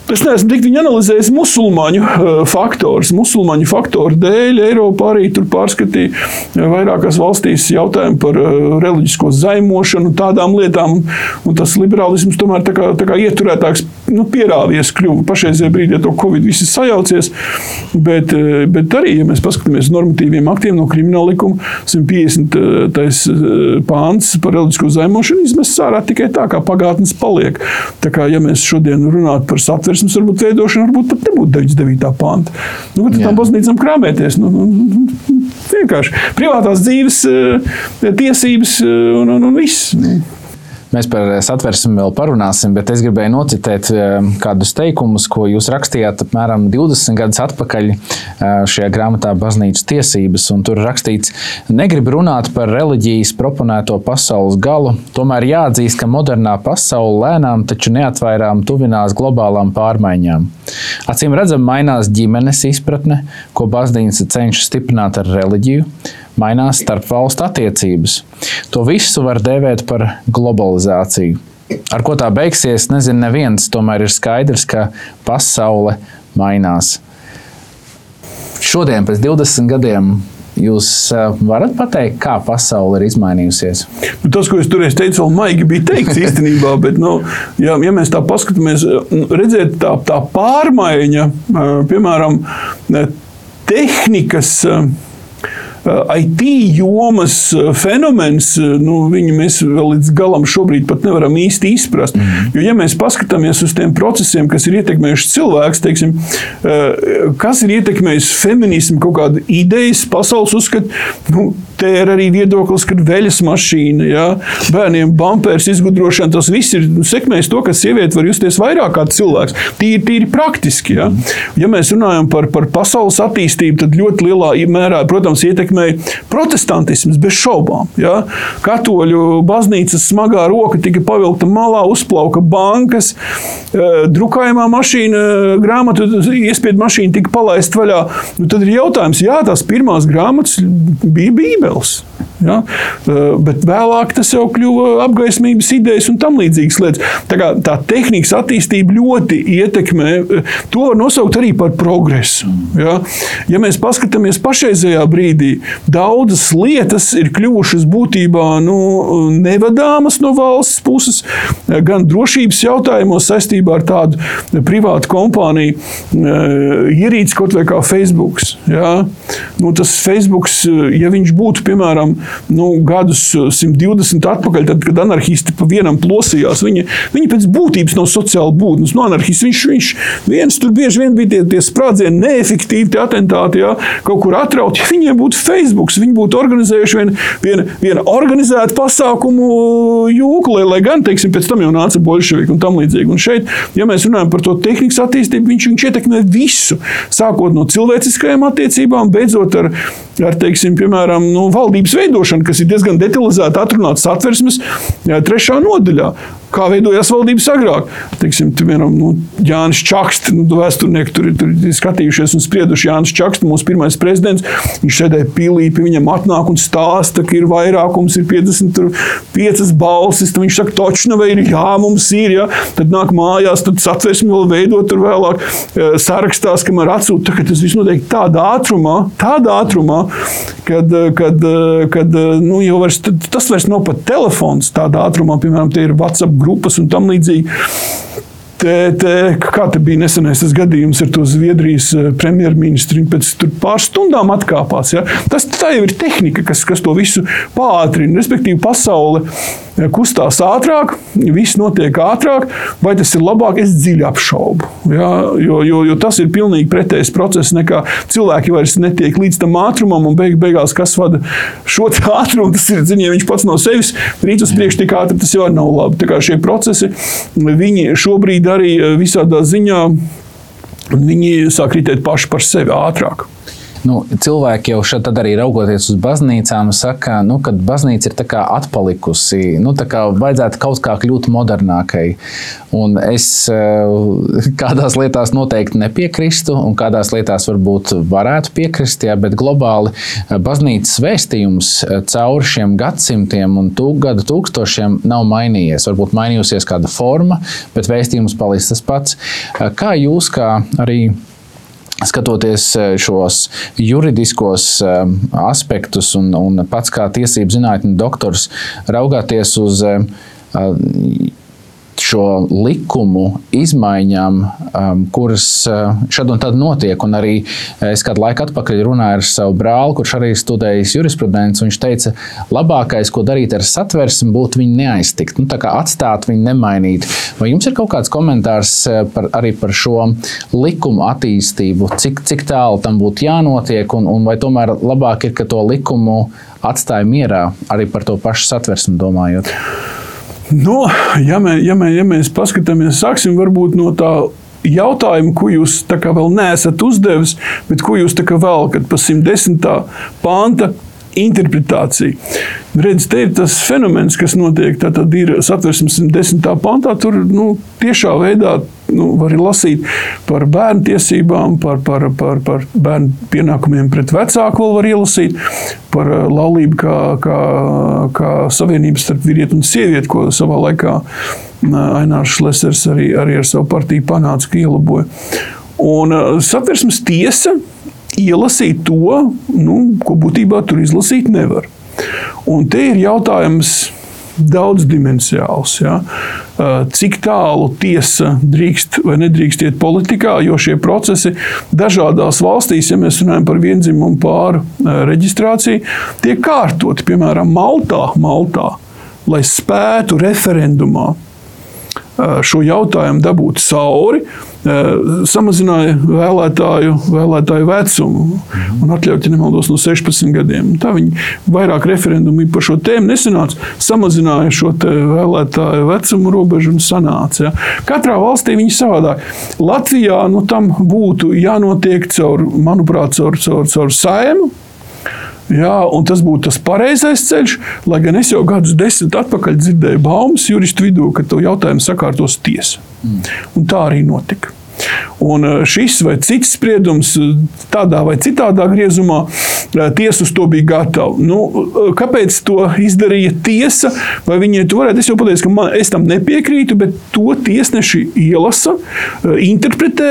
Es neesmu tik viņi analizējis musulmaņu eh, faktorus. Musulmaņu faktoru dēļ Eiropā arī tur pārskatīja eh, vairākās valstīs jautājumu par eh, reliģisko zaimošanu, tādām lietām. Un tas liberālisms tomēr tā kā, tā kā ieturētāks nu, pierāvies kļuva. Pašreizajā brīdī to Covid viss sajaucies. Bet, bet arī, ja mēs paskatāmies normatīviem aktiem no krimināla likuma, 150. pāns par reliģisko zaimošanu izmests ārā tikai tā, kā pagātnes paliek. Tā kā, ja mēs šodien runātu par satversmes varbūt veidošana, varbūt pat nebūtu 99. panta. Nu, tad tam baznīcām krāpēties. Nu, nu, nu, vienkārši privātās dzīves eh, tiesības eh, un, un, un viss. Nu. Mēs par satversmi vēl parunāsim, bet es gribēju nocitēt eh, kādus teikumus, ko jūs rakstījāt apmēram 20 gadus atpakaļ eh, šajā grāmatā Baznīcas tiesības. Tur rakstīts, negribu runāt par reliģijas proponēto pasaules galu, tomēr jāatzīst, ka modernā pasaule lēnām, taču neatvairām tuvinās globālām pārmaiņām. Acīm redzam, mainās ģimenes izpratne, ko baznīca cenšas stiprināt ar reliģiju mainās starp valstu attiecības. To visu var dēvēt par globalizāciju. Ar ko tā beigsies, nezinu, neviens. Tomēr ir skaidrs, ka pasaule mainās. Šodien, pēc 20 gadiem, Jūs eh, varat pateikt, kā pasaule ir izmainījusies? Nu, tas, ko es tur teicu, vēl maigi bija teikts īstenībā, (laughs) bet, nu, ja, ja mēs tā paskatāmies, nu, redzēt tā, tā pārmaiņa, eh, piemēram, tehnikas IT jomas fenomens, nu, viņu mēs vēl līdz galam šobrīd pat nevaram īsti izprast. Mm. Jo, ja mēs paskatāmies uz tiem procesiem, kas ir ietekmējuši cilvēks, teiksim, kas ir ietekmējis feminismu, kaut kāda idejas, pasaules uzskatu, nu, te ir arī viedoklis, ka veļas mašīna, ja, bērniem bumpers, izgudrošana, tas viss ir sekmējis to, ka sieviete var justies vairāk kā cilvēks. Tīri, tīri praktiski. Ja. ja mēs runājam par, par pasaules attīstību, tad ļoti lielā mērā, protams, ietekmēja protestantisms bez šaubām. Ja. Katoļu baznīcas smagā roka tika pavilkta malā, uzplauka bankas, eh, drukājumā mašīna, grāmatu, iespiedu mašīna tika palaista vaļā. Nu, tad ir jautājums, jā, tās pirmās grāmatas bija Bībeles. Ja? Eh, bet vēlāk tas jau kļuva apgaismības idejas un tam līdzīgas lietas. Tā, kā, tā tehnikas attīstība ļoti ietekmē. Eh, to var nosaukt arī par progresu. Ja, ja mēs paskatāmies pašreizējā brīdī, daudzas lietas ir kļuvušas būtībā nu, nevadāmas no valsts puses, eh, gan drošības jautājumos saistībā ar tādu privātu kompāniju ierīci, kaut vai kā Facebook. Ja. Nu, tas Facebook, ja viņš būtu piemēram nu, gadus 120 eh, atpakaļ, tad, kad anarchisti pa vienam plosījās, viņi, viņi pēc būtības nav sociāli būtnes. Nu, anarchists viņš, viņš viens tur bieži vien bija tie, tie sprādzieni, neefektīvi tie atentāti, jā, kaut kur atrauti. Ja viņiem būtu Facebook, viņi būtu organizējuši vienu vien, vien organizētu pasākumu jūku, lai, lai gan, teiksim, pēc tam jau nāca bolševiki un tam līdzīgi. Un šeit, ja mēs runājam par to tehnikas attīstību, viņš, viņš ietekmē visu, sākot no cilvēciskajām attiecībām, beidzot ar, ar teiksim, piemēram, nu, valdības likumdošana, kas ir diezgan detalizēti atrunāta satversmes trešā nodaļā kā veidojās valdības agrāk. Teiksim, piemēram, nu, Jānis Čakste, nu, vēsturnieki tur, tur ir skatījušies un sprieduši. Jānis Čakste, mūsu pirmais prezidents, viņš sēdēja pilī, pie viņam atnāk un stāsta, ka ir vairākums, ir 55 balsis. Viņš saka, točna vai ir jā, mums ir, ja? tad nāk mājās, tad satversmi vēl veidot tur vēlāk eh, sarakstās, kamēr atsūta, ka tas viss notiek tādā ātrumā, tādā ātrumā, kad, eh, kad, eh, kad nu, jau vairs, tas vairs nav pat telefons tādā ātrumā, piemēram, tie ir WhatsApp grupas un tam līdzīgi. Te, te, kā te bija nesenais gadījums ar to Zviedrijas eh, premjerministru? Viņa pēc pāris stundām atkāpās. Ja? Tas tā jau ir tehnika, kas, kas to visu pātrina. Respektīvi, pasaule kustās ātrāk, viss notiek ātrāk, vai tas ir labāk, es dziļi apšaubu. Ja? Jo, jo, jo tas ir pilnīgi pretējs process, nekā cilvēki vairs netiek līdz tam ātrumam, un beig, beigās kas vada šo (laughs) ātrumu. Tas ir ziņā, viņš pats no sevis rīt uz priekšu tik ātri, tas jau nav labi. Tā kā šie procesi, viņi šobrīd arī visādā ziņā, viņi sāk ritēt paši par sevi ātrāk. Nu, cilvēki jau šeit arī raugoties uz baznīcām, saka, nu, ka baznīca ir atpalikusi. Nu, vajadzētu kaut kā kļūt modernākai. Un es eh, kādās lietās noteikti nepiekrīstu, un kādās lietās varbūt varētu piekrist, jā, bet globāli eh, baznīcas vēstījums eh, cauri šiem gadsimtiem un tūk, gadu tūkstošiem nav mainījies. Varbūt mainījusies kāda forma, bet vēstījums paliks tas pats. Kā jūs, kā arī skatoties eh, šos juridiskos eh, aspektus un, un pats kā tiesību zinātņu doktors, raugāties uz eh, šo likumu izmaiņām, um, kuras uh, šad un tad notiek. Un arī es kādu laiku atpakaļ runāju ar savu brāli, kurš arī studējis jurisprudenci. Viņš teica, labākais, ko darīt ar satversmi, būtu viņu neaiztikt, nu, atstāt viņu nemainīt. Vai jums ir kaut kāds komentārs uh, par, arī par šo likumu attīstību, cik, cik tālu tam būtu jānotiek, un, un vai tomēr labāk ir, ka to likumu atstāja mierā arī par to pašu satversmi domājot? Nu, ja, mē, ja, mē, ja mēs paskatāmies, sāksim varbūt no tā jautājumu, ko jūs vēl neesat uzdevis, bet ko jūs vēlaties pa 110. panta interpretācija. Redz, te ir tas fenomens, kas notiek. Tad ir satversmes 10. pantā. Tur nu, tiešā veidā nu, var lasīt par bērnu tiesībām, par, par, par, par bērnu pienākumiem pret vecāku, vēl var ielasīt par uh, laulību kā, kā, kā savienību starp vīrieti un sievieti, ko savā laikā uh, Ainārs Šlesers arī, arī ar savu partiju panāca, ka ielaboja. Un uh, satversmes tiesa ielasīt to, nu, ko būtībā tur izlasīt nevar. Un te ir jautājums, daudzdimensiāls. Ja? Cik tālu tiesa drīkst vai nedrīkst iet politikā, jo šie procesi dažādās valstīs, ja mēs runājam par vienzimumu pāru reģistrāciju, tiek kārtoti. Piemēram, Maltā, Maltā lai spētu referendumā šo jautājumu dabūt cauri, samazināja vēlētāju, vēlētāju vecumu un atļauj, ja nemaldos, no 16 gadiem. Tā viņi vairāk referendumu par šo tēmu nesanāca, samazināja šo vēlētāju vecumu robežu un sanāca. Ja. Katrā valstī viņi savādāk. Latvijā nu, tam būtu jānotiek caur, manuprāt, caur, caur, caur saimu Jā, un tas būtu tas pareizais ceļš, lai gan es jau gadus desmit atpakaļ dzirdēju baumas juristu vidū, ka to jautājumu sakārtos tiesa. Mm. Un tā arī notika. Un eh, šis vai cits spriedums, eh, tādā vai citādā griezumā, eh, tiesa uz to bija gatava. Nu, kāpēc to izdarīja tiesa? Vai viņi to varētu? Es jau pateicu, ka man, es tam nepiekrītu, bet to tiesneši ielasa, interpretē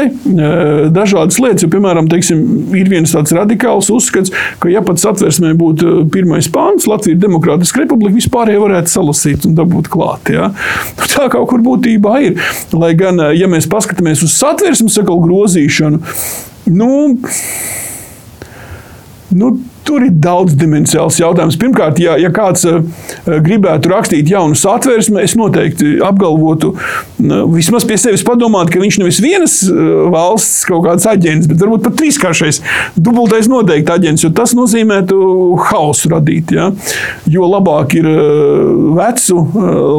dažādas lietas. Jo, piemēram, teiksim, ir viens tāds radikāls uzskats, ka, ja pat satversmē būtu pirmais pāns, Latvija ir demokrātiska republika, vispārējie varētu salasīt un dabūt klāt. Ja? (laughs) Tā kaut kur būtībā ir. Lai gan, ja mēs paskatāmies uz satversmi, satversmes grozīšanu. Nu, nu, Tur ir daudz dimensijāls jautājums. Pirmkārt, ja, ja kāds uh, gribētu rakstīt jaunu satversmi, es noteikti apgalvotu, vismaz pie sevis padomāt, ka viņš nevis vienas uh, valsts kaut kāds aģents, bet varbūt pat trīskāršais, dubultais noteikti aģents, jo tas nozīmētu hausu radīt. Ja? Jo labāk ir vecu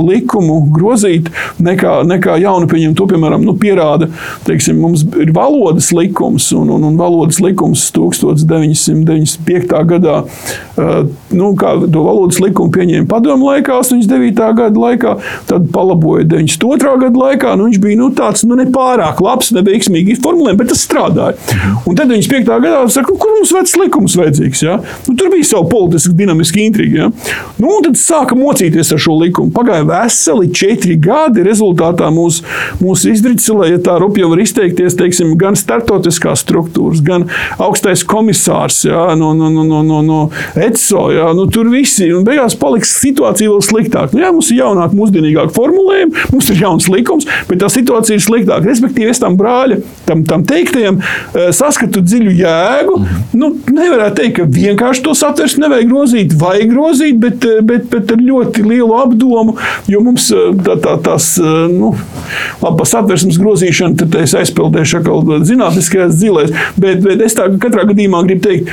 likumu grozīt nekā, nekā jaunu pieņemt. To, piemēram, nu, pierāda, teiksim, mums ir valodas likums un, un, un valodas likums 1995 gadā, nu, kā to valodas likumu pieņēma padomu laikā, 89. gada laikā, tad palaboja 92. gada laikā. Nu, viņš bija nu, tāds nu, nepārāk labs, neveiksmīgi formulējums, bet tas strādāja. Un tad 95. gadā saka, kur mums vecs likums vajadzīgs? Ja? Nu, tur bija savu politisku dinamisku intrigu. Ja? Nu, tad sāka mocīties ar šo likumu. Pagāja veseli četri gadi. Rezultātā mūs, mūs izdricināja, ja tā rupja var izteikties, teiksim, gan startautiskās struktūras, gan augstais komisārs ja? no, no, no, no, no, no ECO. Jā, nu, tur visi un beigās paliks situācija vēl sliktāka. Nu, jā, mums ir jaunāk, mūsdienīgāk formulējumi, mums ir jauns likums, bet tā situācija ir sliktāka. Respektīvi, es tam brāļa, tam, tam teiktajam, eh, saskatu dziļu jēgu. Nu, nevarētu teikt, ka vienkārši to satversmi nevajag grozīt, vajag grozīt, bet, eh, bet, bet ar ļoti lielu apdomu, jo mums eh, tā, tā, tās, nu, labi, satversmes grozīšanu, tad es aizpildēšu atkal zinātniskajās dzīvēs, bet, bet es tā katrā gadījumā gribu teikt,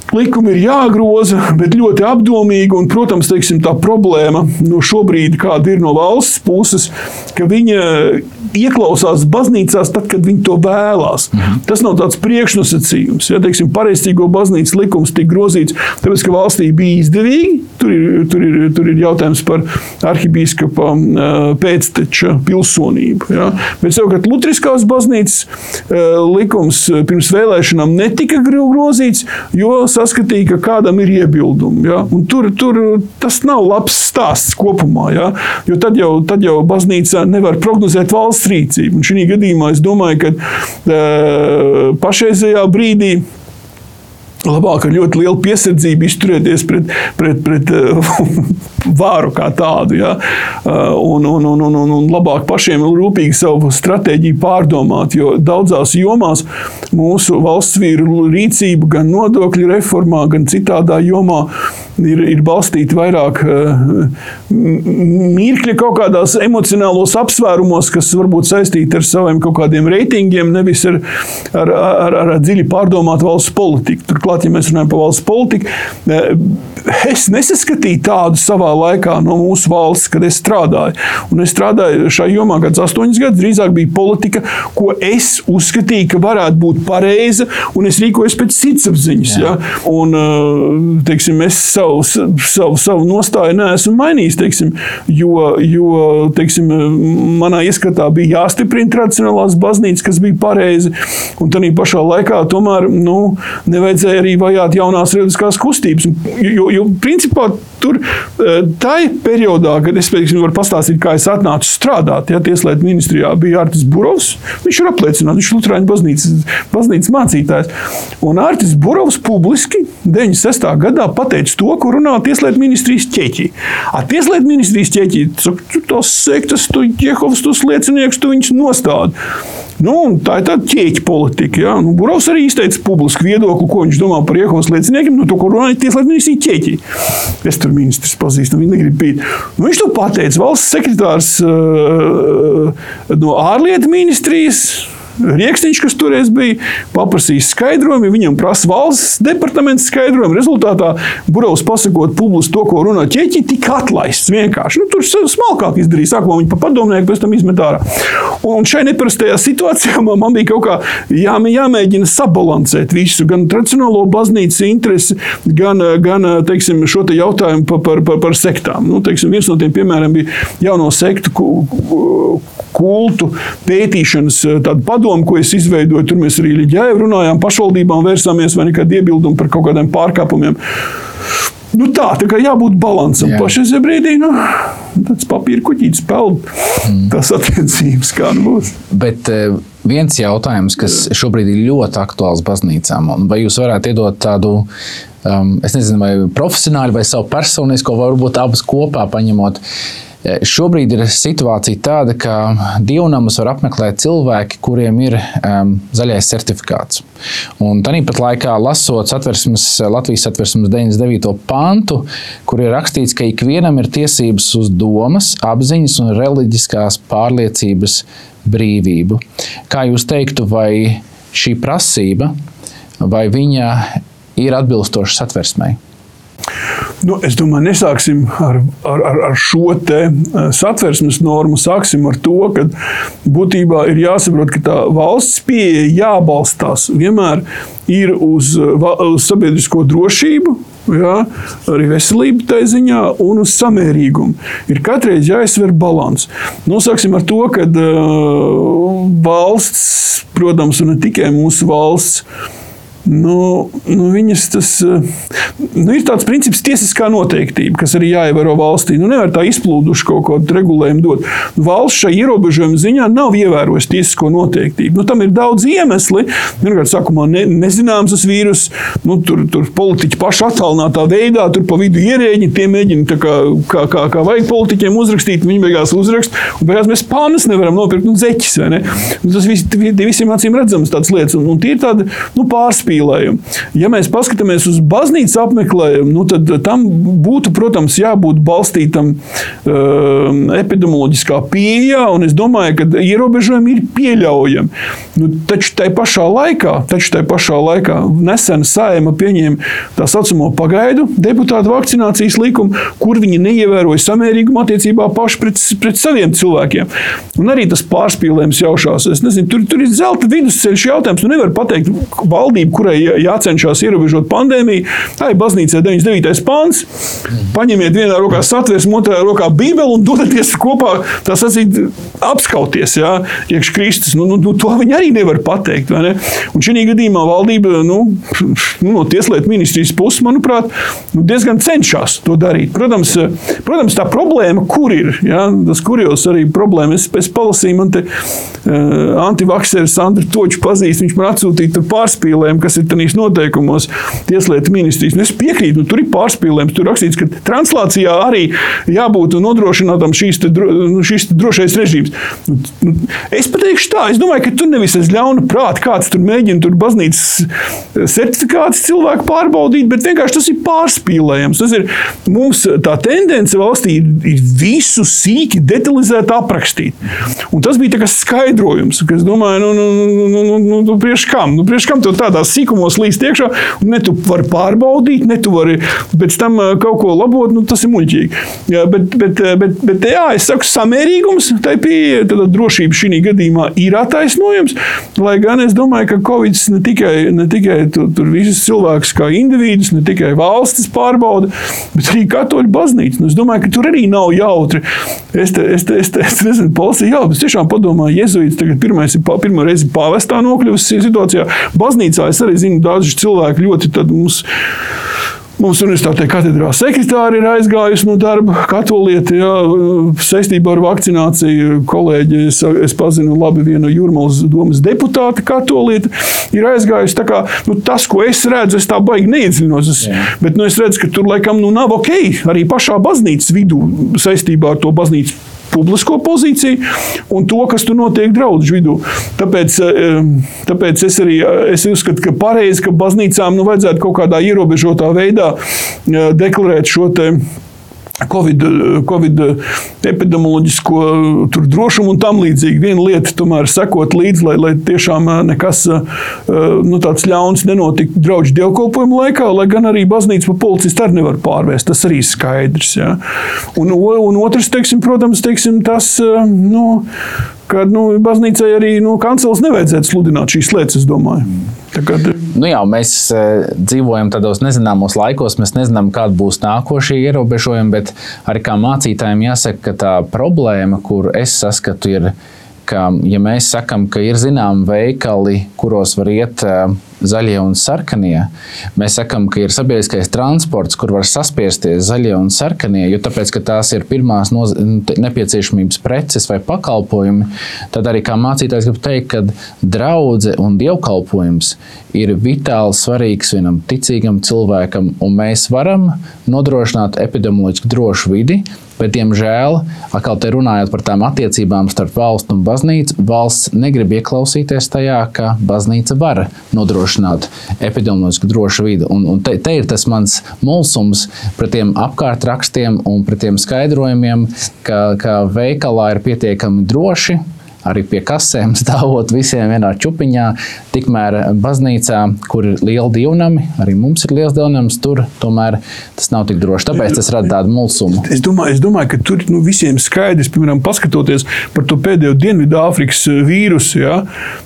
Likumi ir jāgroza, bet ļoti apdomīgi. Un, protams, teiksim, tā problēma nu, šobrīd, kāda ir no valsts puses, ka viņa ieklausās baznīcās tad, kad viņi to vēlās. Mhm. Tas nav tāds priekšnosacījums. Ja, teiksim, pareiztīgo baznīcas likums tika grozīts, tāpēc, ka valstī bija izdevīgi. Tur ir, tur ir, tur ir jautājums par arhibīskapa pēcteča pilsonību. Ja. Bet savukārt Lutriskās baznīcas likums pirms vēlēšanām netika grozīts, jo saskatīja, ka kādam ir iebildumi. Ja? Un tur, tur tas nav labs stāsts kopumā, ja? jo tad jau, tad jau baznīca nevar prognozēt valsts rīcību. Un šī gadījumā es domāju, ka e, pašreizējā brīdī labāk ar ļoti lielu piesardzību izturēties pret, pret, pret (laughs) vāru kā tādu. Ja? Un, un, un, un, un labāk pašiem rūpīgi savu stratēģiju pārdomāt, jo daudzās jomās mūsu valsts vīru rīcība gan nodokļu reformā, gan citādā jomā ir, ir balstīti vairāk mirkļi kaut kādos emocionālos apsvērumos, kas varbūt saistīti ar saviem kaut kādiem reitingiem, nevis ar, ar, ar, ar dziļi pārdomātu valsts politiku. Turklāt, ja mēs runājam par valsts politiku, es nesaskatīju tādu savā laikā no mūsu valsts, kad es strādāju. Un es strādāju šajā jomā gadus astoņus gadus. Drīzāk bija politika, ko es uzskatīju, ka varētu būt pareiza, un es rīkojos pēc sirdsapziņas. Ja? Un, teiksim, es savu, savu, savu nostāju neesmu mainījis, teiksim, jo, jo teiksim, manā ieskatā bija jāstiprina tradicionālās baznīcas, kas bija pareizi, un tā pašā laikā tomēr nu, nevajadzēja arī vajāt jaunās reliģiskās kustības. Jo, jo principā Tur tajā periodā, kad es teiksim, varu pastāstīt, kā es atnācu strādāt, ja Tieslietu ministrijā bija Artis Burovs. Viņš ir apliecināts, viņš ir Lutāņu baznīcas, baznīcas mācītājs. Un Artis Burovs publiski 96. gadā pateica to, ko runā Tieslietu ministrijas ķeķī. A Tieslietu ministrijas ķeķī, tu tos sektas, tu Jehovas, tos liecinieks, tu viņus nostādi. Nu, tā ir tāda ķēķa politika. Ja? Nu, Burovs arī izteica publisku viedokli, ko viņš domā par Jehovas lieciniekiem. Nu, to, ko runāja Tieslietu ministrija ķēķī. Es tur ministrs pazīstu, viņi negrib pīt. Nu, viņš to pateica. Valsts sekretārs uh, no ārlietu ministrijas Rieksniņš, kas toreiz bija, paprasījis skaidrojumu, viņam prasa valsts departaments skaidrojumu. Rezultātā Burovs pasakot publiski to, ko runā ķeķi, tika atlaists vienkārši. Nu, tur smalkāk izdarīja, sākumā viņa pa padomnieku, pēc tam izmet ārā. Un šai neparastajā situācijā man bija kaut kā jā, jāmēģina sabalansēt visu, gan tradicionālo baznīcas interesi, gan, gan teiksim, šo te jautājumu par, par, par, par sektām. Nu, teiksim, viens no tiem piemēriem bija jauno sektu kultu pētīšanas padomu padomu, ko es izveidoju. Tur mēs arī Liģēju runājām, pašvaldībām vērsāmies vai nekādi iebildumi par kaut kādiem pārkāpumiem. Nu tā, tā kā jābūt līdzsvaram. Pašai brīdī nu, tāds papīra kuģītis peld mm. tās attiecības, kā nu būs. Bet eh, viens jautājums, kas šobrīd ir ļoti aktuāls baznīcām, vai jūs varētu iedot tādu, um, es nezinu, vai profesionāli vai savu personisko, vai varbūt abas kopā paņemot. Uh, Šobrīd ir situācija tāda, ka dievnamus var apmeklēt cilvēki, kuriem ir um, zaļais certifikāts. Un tāpat laikā, lasot satversmes, Latvijas satversmes 99. pantu, kur ir rakstīts, ka ikvienam ir tiesības uz domas, apziņas un reliģiskās pārliecības brīvību. Kā jūs teiktu, vai šī prasība, vai viņa ir atbilstoša satversmei? Nu, es domāju, nesāksim ar, ar, ar, ar šo eh, satversmes normu. Sāksim ar to, ka būtībā ir jāsaprot, ka tā valsts pieeja jābalstās vienmēr ir uz, uz sabiedrisko drošību, Jā, arī veselība tā ziņā un uz samērīgumu. Ir katrai jāizsver līdzsvars. Nosāksim ar to, ka uh, valsts, protams, un ne tikai mūsu valsts, Nu, nu viņas tas nu, ir tāds princips, tiesiskā noteiktība, kas arī jāievēro valstī. Nu, nevar tā izplūduši kaut kādu regulējumu dot. Valsts šai ierobežojuma ziņā nav ievērojusi tiesisko noteiktību. Nu, tam ir daudz iemesli. Pirmkārt, sākumā ne, nezināms tas vīrus, nu, tur, tur politiķi paši attālinātā veidā, tur pa vidu ierēģi, tie mēģina kā, kā, kā, kā vajag politiķiem uzrakstīt, viņi beigās uzrakst, un beigās mēs pānas nevaram nopirkt, nu, zeķis, vai ne? Nu, tas vis, visiem acīm redzams tāds lietas, un, un tie ir tādi, nu, pārspīlējumi apmeklējumu. Ja mēs paskatāmies uz baznīcas apmeklējumu, nu, tad tam būtu, protams, jābūt balstītam uh, epidemioloģiskā pieejā, un es domāju, ka ierobežojumi ir pieļaujami. Nu, taču tajā pašā laikā, tajā pašā laikā nesen saima pieņēma tā saucamo pagaidu deputātu vakcinācijas likumu, kur viņi neievēroja samērīgumu attiecībā paši pret, pret saviem cilvēkiem. Un arī tas pārspīlējums jaušās. Es nezinu, tur, tur ir zelta vidusceļš jautājums. Nu, nevar pateikt, valdība, kurai jācenšas ierobežot pandēmiju. Tā ir baznīcā 99. pāns. Paņemiet vienā rokā satversmi, otrā rokā bībeli un dodaties kopā, tā sacīt, apskauties, jā, iekš Kristus. Nu, nu, nu, to viņi arī nevar pateikt. Ne? Un šī gadījumā valdība nu, nu, no Tieslietu ministrijas puses, manuprāt, nu, diezgan cenšas to darīt. Protams, protams tā problēma, kur ir, jā, tas kurjos arī problēma. Es, es palasīju, man te uh, antivakseris Andri Toču pazīst, viņš man atsūtīja pārspīlējumu, kas ir tajos noteikumos Tieslietu ministrijas. Nu, es piekrītu, nu, tur ir pārspīlējums. Tur rakstīts, ka translācijā arī jābūt nodrošinātam šīs, te, nu, šīs te drošais režīms. Nu, nu, es pateikšu tā, es domāju, ka tur nevis aiz ļauna prāta kāds tur mēģina tur baznīcas certifikātus cilvēku pārbaudīt, bet vienkārši tas ir pārspīlējums. Tas ir mums tā tendence valstī ir, visu sīki detalizēti aprakstīt. Un tas bija skaidrojums, ka es domāju, nu, nu, nu, nu, nu, nu, nu priekš kam? Nu, priekš kam to tādā sīkumos līst iekšā, un ne tu vari pārbaudīt, ne tu vari pēc tam kaut ko labot, nu, tas ir muļķīgi. Jā, bet, bet, bet, bet jā, es saku, samērīgums, tai pieeja, tad drošība šī gadījumā ir attaisnojams, lai gan es domāju, ka Covid ne tikai, ne tikai tu, tur visus cilvēkus kā individus, ne tikai valstis pārbauda, bet arī katoļu baznīca. Nu, es domāju, ka tur arī nav jautri. Es, te, es, te, es, te, es nezinu, Polsija, jā, bet tiešām padomāju, Jēzus tagad pirmais ir pirmo reizi pāvestā nokļuvis situācijā. Baznīcā es arī zinu, daudzi cilvēki ļoti mums Mums universitātē katedrā sekretāri ir aizgājusi no darba katolieti, jā, saistībā ar vakcināciju. Kolēģi, es, es pazinu labi vienu Jurmalas domas deputāti katolieti, ir aizgājusi. Kā, nu, tas, ko es redzu, es tā baigi neiedziļinos. Es, jā. bet nu, es redzu, ka tur laikam nu, nav ok arī pašā baznīcas vidū saistībā ar to baznīcu publisko pozīciju un to, kas tur notiek draugu vidū. Tāpēc, eh, tāpēc es arī eh, es uzskatu, ka pareizi, ka baznīcām nu, vajadzētu kaut kādā ierobežotā veidā eh, deklarēt šo te Covid, Covid epidemioloģisko drošumu un tam līdzīgi. Viena lieta tomēr sekot līdzi, lai, lai tiešām nekas nu, tāds ļauns nenotiktu draugu dievkalpojumu laikā, lai gan arī baznīca pa policistu arī nevar pārvērst. Tas arī ir skaidrs. Ja. Un, un otrs, teiksim, protams, teiksim, tas. Nu, ka nu, baznīcai arī nu, kancels nevajadzētu sludināt šīs lietas, es domāju. Tagad... Nu jā, mēs uh, dzīvojam tādos nezināmos laikos, mēs nezinām, kāda būs nākošie ierobežojumi, bet arī kā mācītājiem jāsaka, ka tā problēma, kur es saskatu, ir ka, ja mēs sakām, ka ir zināmi veikali, kuros var iet uh, zaļie un sarkanie, mēs sakām, ka ir sabiedriskais transports, kur var saspiesties zaļie un sarkanie, jo tāpēc, tās ir pirmās noz... nepieciešamības preces vai pakalpojumi, tad arī kā mācītājs gribu teikt, ka draudzene un dievkalpojums ir vitāli svarīgs vienam ticīgam cilvēkam, un mēs varam nodrošināt epidemioloģiski drošu vidi, Bet, diemžēl, atkal te runājot par tām attiecībām starp valstu un baznīcu, valsts negrib ieklausīties tajā, ka baznīca var nodrošināt epidemioloģisku drošu vidi. Un, un te, te ir tas mans mulsums pret tiem apkārtrakstiem un pret tiem skaidrojumiem, ka, ka veikalā ir pietiekami droši arī pie kasēm (laughs) stāvot visiem vienā čupiņā. Tikmēr baznīcā, kur ir liela dievnami, arī mums ir liels dievnams, tur tomēr tas nav tik droši. Tāpēc tas rada tādu mulsumu. Es domāju, es domāju ka tur nu, visiem skaidrs, piemēram, paskatoties par to pēdējo Dienvidāfrikas eh, vīrusu. Ja,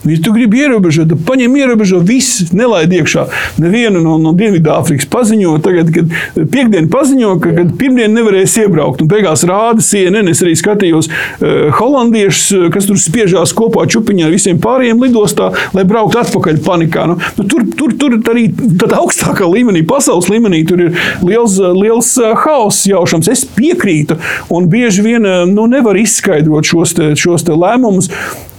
ja tu gribi ierobežot, tad paņem ierobežo visu, nelaid iekšā. Nevienu no, no Dienvidāfrikas paziņo, tagad, kad piekdien paziņo, ka kad pirmdien nevarēs iebraukt. Un beigās rāda CNN, es arī skatījos uh, holandiešus, kas tur spiežās kopā čupiņā ar visiem pārējiem lidostā, lai brauktu atpakaļ panikā. Nu, nu, tur, tur, tur arī tādā augstākā līmenī, pasaules līmenī, tur ir liels, liels haoss jaušams. Es piekrītu, un bieži vien nu, nevar izskaidrot šos, te, šos te lēmumus.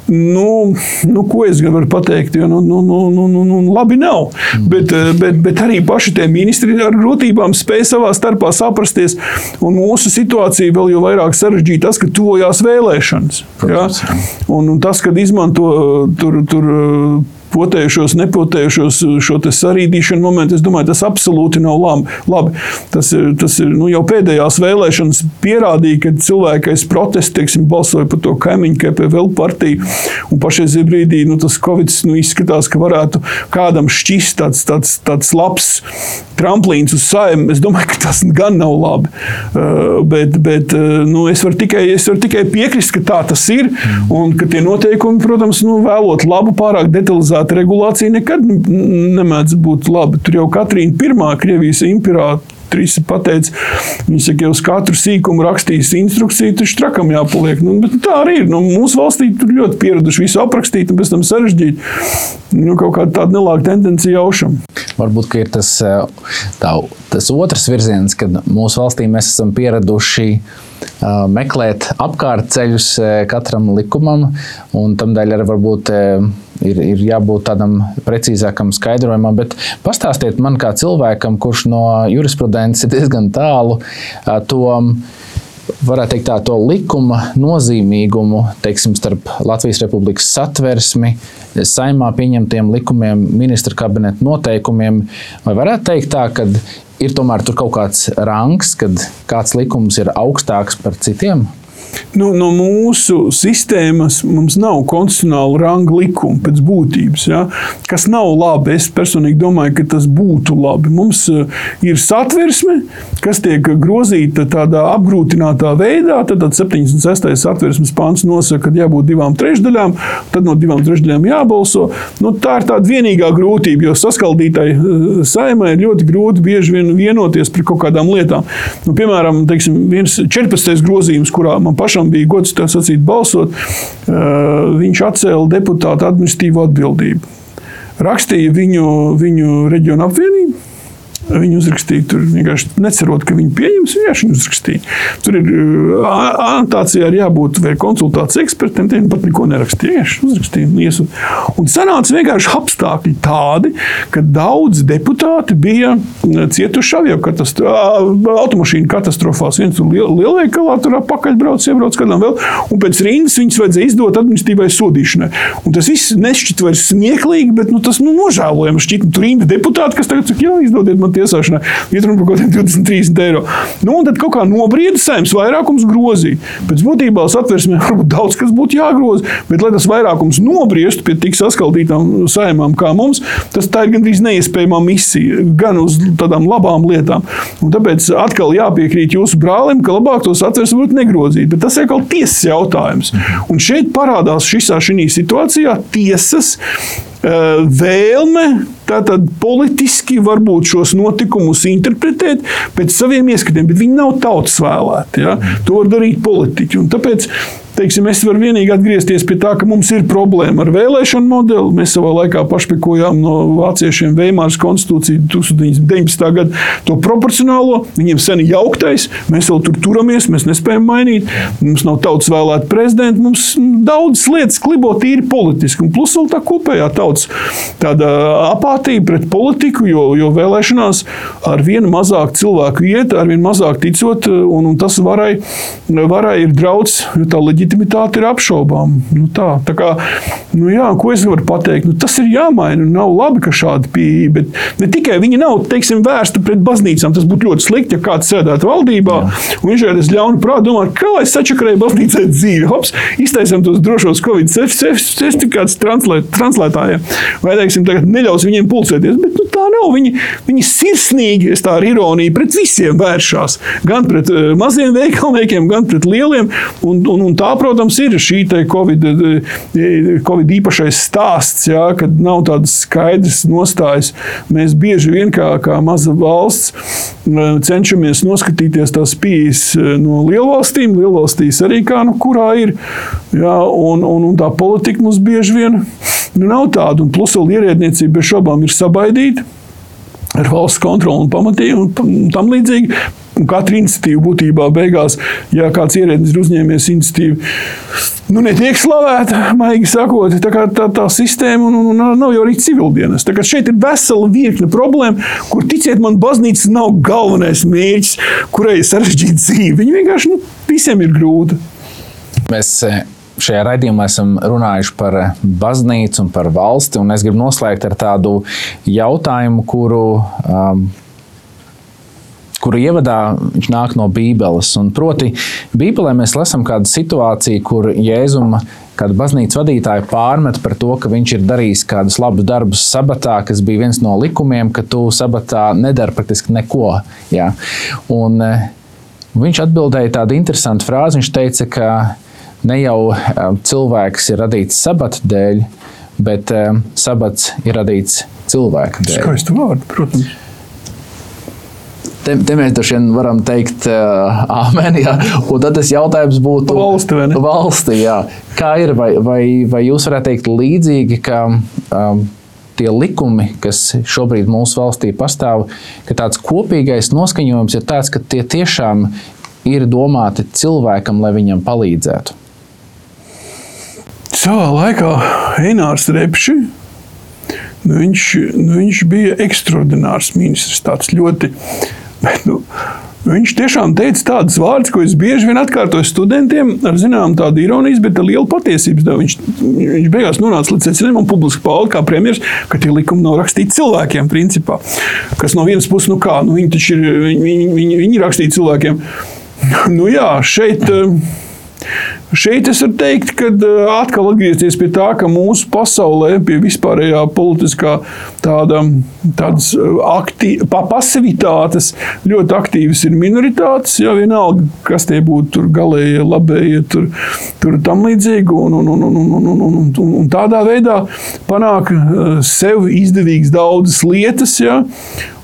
Nu, nu, ko es varu pateikt? Jo, nu, nu, nu, nu, nu, nu, labi nav. Mm. Bet, bet, bet arī paši tie ministri ar grūtībām spēja savā starpā saprasties. Un mūsu situācija vēl jau vairāk sarežģīta tas, ka tuvojās vēlēšanas. Protams, ja? un, un tas, kad izmanto tur. tur potējušos, nepotējušos, šo sarīdīšanu momentu, es domāju, tas absolūti nav labi. Tas tas nu, jau pēdējās vēlēšanas pierādīja, ka cilvēki aiz protestu teiksim, balsoja par to kaimiņu, KPVL partiju. Un pašreizajā brīdī nu, tas Covid nu, izskatās, ka varētu kādam šķist tāds, tāds, tāds labs tramplīns uz saimnu. Es domāju, ka tas gan nav labi. Uh, bet bet uh, nu, es, varu tikai, es varu tikai piekrist, ka tā tas ir. Un ka tie noteikumi, protams, nu, vēlot labu, pārāk detalizētu pilsēta regulācija nekad nemēdz būt laba. Tur jau Katrīna pirmā Krievijas imperatora Trīs pateica, viņi saka, jau uz katru sīkumu rakstīs instrukciju, taču trakam jāpaliek. Nu, tā arī ir. Nu, mūsu valstī tur ļoti pieraduši visu aprakstīt un pēc tam sarežģīt. Nu, kaut kāda tāda nelāga tendencija jaušam. Varbūt ir tas, tā, tas otrs virziens, kad mūsu valstī mēs esam pieraduši meklēt apkārtceļus katram likumam, un tam dēļ arī varbūt ir, ir jābūt tādam precīzākam skaidrojumam. Bet pastāstiet man, kā cilvēkam, kurš no jurisprudences ir diezgan tālu, to varētu teikt, tā, to likuma nozīmīgumu teiksim, starp Latvijas Republikas satversmi, saimā pieņemtiem likumiem, ministra kabineta noteikumiem. Vai varētu teikt tā, ka ir tomēr kaut kāds rangs, kad kāds likums ir augstāks par citiem? Nu, no mūsu sistēmas mums nav konstitucionāla ranga likuma pēc būtības, ja, kas nav labi. Es personīgi domāju, ka tas būtu labi. Mums uh, ir satversme, kas tiek grozīta tādā apgrūtinātā veidā. Tad, tad 76. satversmes pāns nosaka, ka jābūt divām trešdaļām, tad no divām trešdaļām jābalso. Nu, tā ir tāda vienīgā grūtība, jo saskaldītai uh, saimai ir ļoti grūti bieži vien vienoties par kaut kādām lietām. Nu, piemēram, teiksim, 14. grozījums, kurā man pašam bija gods tā sacīt balsot, viņš atcēla deputātu administratīvo atbildību. Rakstīja viņu, viņu reģionu apvienību. Viņi uzrakstīja, tur vienkārši necerot, ka viņi pieņems, vienkārši uzrakstīja. Tur ir anotācijā ir jābūt vai konsultācijas ekspertiem, tiem pat neko nerakstīja. Vienkārši uzrakstīja. Un sanāca vienkārši apstākļi tādi, ka daudz deputāti bija cietuši avio automašīnu katastrofās. Viens tur liel, lielveikalā tur apakaļ brauc, iebrauc kādam vēl, un pēc rindas viņus vajadzēja izdot administratīvai sodīšanai. Un tas viss nešķiet vairs smieklīgi, bet nu, tas nu, nožēlojami šķiet. Tur rinda deputāti, kas tagad saka, jā, izdodiet man tiesāšanai. Ir runa par kaut kādiem 20, 30 eiro. Nu, un tad kaut kā nobrieda saimnes vairākums grozīja. Pēc būtībā satversmē varbūt daudz kas būtu jāgroza, bet lai tas vairākums nobriestu pie tik saskaldītām saimām kā mums, tas tā ir gandrīz neiespējama misija gan uz tādām labām lietām. Un tāpēc atkal jāpiekrīt jūsu brālim, ka labāk tos atversmi būtu negrozīt. Bet tas ir kaut tiesas jautājums. Un šeit parādās šisā šī situācijā tiesas vēlme tātad politiski varbūt šos notikumus interpretēt pēc saviem ieskatiem, bet viņi nav tautas vēlēti. Ja? To var darīt politiķi. Un tāpēc teiksim, es varu vienīgi atgriezties pie tā, ka mums ir problēma ar vēlēšanu modeli. Mēs savā laikā pašpikojām no vāciešiem Veimāras konstitūciju 1919. gada to proporcionālo. Viņiem sen ir jauktais, mēs vēl tur turamies, mēs nespējam mainīt. Mums nav tautas vēlēta prezidenta, mums daudzas lietas klibo tīri politiski. Un plus vēl tā kopējā tautas apātija pret politiku, jo, jo vēlēšanās ar vienu mazāk cilvēku iet, ar vien mazāk ticot, un, un tas varai, varai ir draudz, tā leģitimācija leģitimitāte ir apšaubām. Nu, tā, tā kā, nu, jā, ko es varu pateikt? Nu, tas ir jāmaina. Nav labi, ka šāda pieeja, bet ne tikai viņa nav teiksim, vērsta pret baznīcām. Tas būtu ļoti slikti, ja kāds sēdētu valdībā jā. un viņš ir ļaunu prātu domāt, kā lai sačakarēju baznīcai dzīvi. Hops, iztaisam tos drošos Covid certifikātus translētājiem. Vai, teiksim, tagad neļaus viņiem pulcēties. Bet, nu, tā nav. Viņi, viņi sirsnīgi, es tā ar ironiju, pret visiem vēršās. Gan pret uh, maziem veikalniekiem, gan pret lieliem. Un, un, un tā protams, ir šī COVID, COVID īpašais stāsts, jā, kad nav tādas skaidras nostājas. Mēs bieži vien kā, kā maza valsts cenšamies noskatīties tās pieejas no lielvalstīm. Lielvalstīs arī kā nu kurā ir. Jā, un, un, un tā politika mums bieži vien nu, nav tāda. Un plus vēl ierēdniecība bez šaubām ir sabaidīta ar valsts kontroli un pamatību un tam līdzīgi. Katra iniciatīva būtībā beigās, ja kāds ierēdnis ir uzņēmies iniciatīvu, nu, netiek slavēta, maigi sakot, tā, kā, tā, tā sistēma un, un, un nav jau arī civildienas. Šeit ir vesela virkne problēmu, kur, ticiet man, baznīca nav galvenais mērķis, kurai ir sarežģīta dzīve. Viņi vienkārši nu, visiem ir grūti. Mēs eh, šajā raidījumā esam runājuši par baznīcu un par valsti. Un es gribu noslēgt ar tādu jautājumu, kuru um, kuru ievadā viņš nāk no Bībeles. Un proti, Bībelē mēs lasām kādu situāciju, kur Jēzuma kāda baznīcas vadītāja pārmet par to, ka viņš ir darījis kādus labus darbus sabatā, kas bija viens no likumiem, ka tu sabatā nedari praktiski neko. Jā. Un, eh, viņš atbildēja tādu interesantu frāzi. Viņš teica, ka ne jau eh, cilvēks ir radīts sabata dēļ, bet eh, sabats ir radīts cilvēka dēļ. Skaisti vārdi, protams. Te, te mēs droši vien varam teikt, uh, amen. Jā. Un tad tas jautājums būtu valsti. valsti jā. Kā ir? Vai, vai, vai jūs varētu teikt līdzīgi, ka um, tie likumi, kas šobrīd mūsu valstī pastāv, ka tāds kopīgais noskaņojums ir tāds, ka tie tiešām ir domāti cilvēkam, lai viņam palīdzētu? Savā laikā Einārs Repšs nu viņš, nu viņš bija ekstraordinārs ministrs. Tāds ļoti Bet, nu, Viņš tiešām teica tādus vārdus, ko es bieži vien atkārtoju studentiem, ar zināmu tādu ironiju, bet ar lielu patiesību. Viņš, viņš beigās nonāca līdz secinājumam, un publiski pauda kā premjerministrs, ka tie likumi nav rakstīti cilvēkiem, principā. Kas no vienas puses, nu kā, nu viņi taču ir, viņi, viņi, viņi, viņi rakstīja cilvēkiem. Nu jā, šeit. Uh, Šeit es varu teikt, ka atkal atgriezties pie tā, ka mūsu pasaulē, pie vispārējā politiskā tāda, tādas akti, pasivitātes, ļoti aktīvas ir minoritātes. Jā, vienalga, kas tie būtu, tur galējie, labējie, tur, tur tam līdzīgi. Un, un, un, un, un, un, un, un, un tādā veidā panāk sev izdevīgas daudzas lietas. Jā,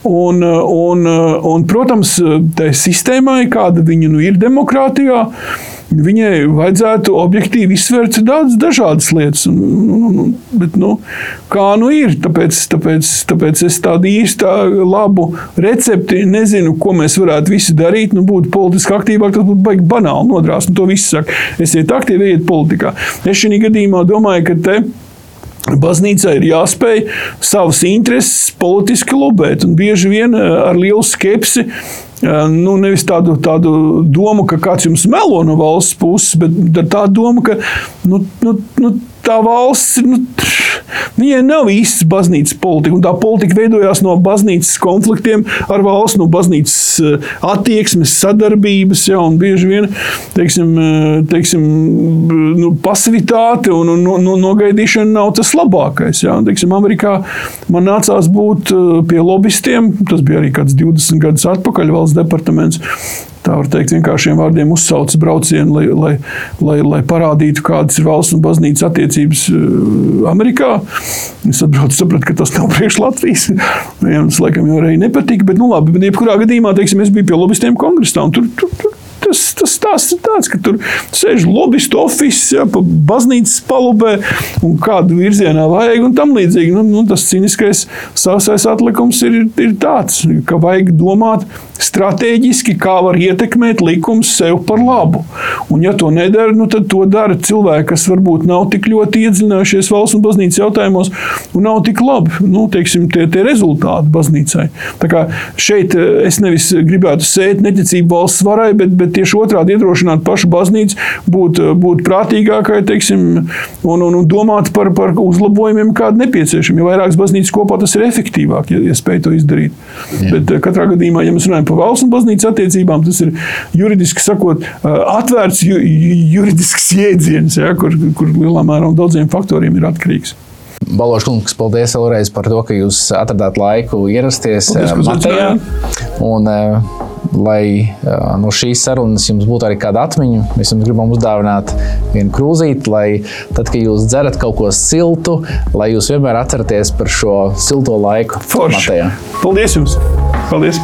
Un, un, un, protams, tai sistēmai, kāda viņa nu ir demokrātijā, viņai vajadzētu objektīvi izsvērt daudz dažādas lietas. Un, un, un, bet, nu, kā nu ir? Tāpēc, tāpēc, tāpēc es tādu īstu labu recepti nezinu, ko mēs varētu visi darīt. Nu, būt politiski aktīvāk, tas būtu baigi banāli nodrāst. To viss saka. Esiet aktīvi, ejiet politikā. Es šajā gadījumā domāju, ka te Baznīcai ir jāspēj savas intereses politiski lobēt, un bieži vien ar lielu skepsi nu, nevis tādu, tādu domu, ka kāds jums melo no valsts puses, bet tā doma, ka nu, nu, nu, tā valsts nu, viņai nav īsts baznīcas politika. Tā politika veidojās no baznīcas konfliktiem ar valsts, no baznīcas eh, attieksmes, sadarbības. Ja, bieži vien teiksim, eh, teiksim, nu, pasivitāte un, un, un nogaidīšana nav tas labākais. Ja. Teiksim, Amerikā man nācās būt eh, pie lobbystiem. Tas bija arī kāds 20 gadus atpakaļ valsts departaments tā var teikt, vienkāršiem vārdiem uzsaucis braucienu, lai, lai, lai, lai parādītu, kādas ir valsts un baznīcas attiecības uh, Amerikā. Es atbraucu, sapratu, ka tas nav (laughs) priekš Latvijas. Viņam tas laikam jau arī nepatika, bet, nu labi, bet jebkurā gadījumā, teiksim, es biju pie lobbystiem kongresā, un tur, tur, tur tas, tas stāsts ir tāds, ka tur sēž lobbyistu oficiāls, ja, pa baznīcas palubē, un kādu virzienā vajag, un tam līdzīgi. Nu, nu, tas cīniskais savsais atlikums ir, ir tāds, ka vajag domāt stratēģiski, kā var ietekmēt likums sev par labu. Un, ja to nedara, nu, tad to dara cilvēki, kas varbūt nav tik ļoti iedziļinājušies valsts un baznīcas jautājumos, un nav tik labi nu, teiksim, tie, tie rezultāti baznīcai. Šeit eh, es nevis gribētu sēt neticību valsts varai, bet, bet tieši otrādi iedrošināt pašu baznīcu būt, būt prātīgākai teiksim, un, un, un domāt par, par uzlabojumiem, kādi nepieciešami. Jo vairākas baznīcas kopā tas ir efektīvāk, ja, ja spēj to izdarīt. Jā. Bet eh, katrā gadījumā, ja mēs runājam par valsts un baznīcas attiecībām, tas ir juridiski sakot, atvērts ju, juridisks jēdziens, ja, kur, kur lielā mērā no daudziem faktoriem ir atkarīgs. Balošs kungs, paldies vēlreiz par to, ka jūs atradāt laiku ierasties Matejā. Un, lai no šīs sarunas jums būtu arī kāda atmiņa. Mēs jums gribam uzdāvināt vienu krūzīti, lai tad, kad jūs dzerat kaut ko siltu, lai jūs vienmēr atceraties par šo silto laiku. Forši! Paldies jums! Paldies!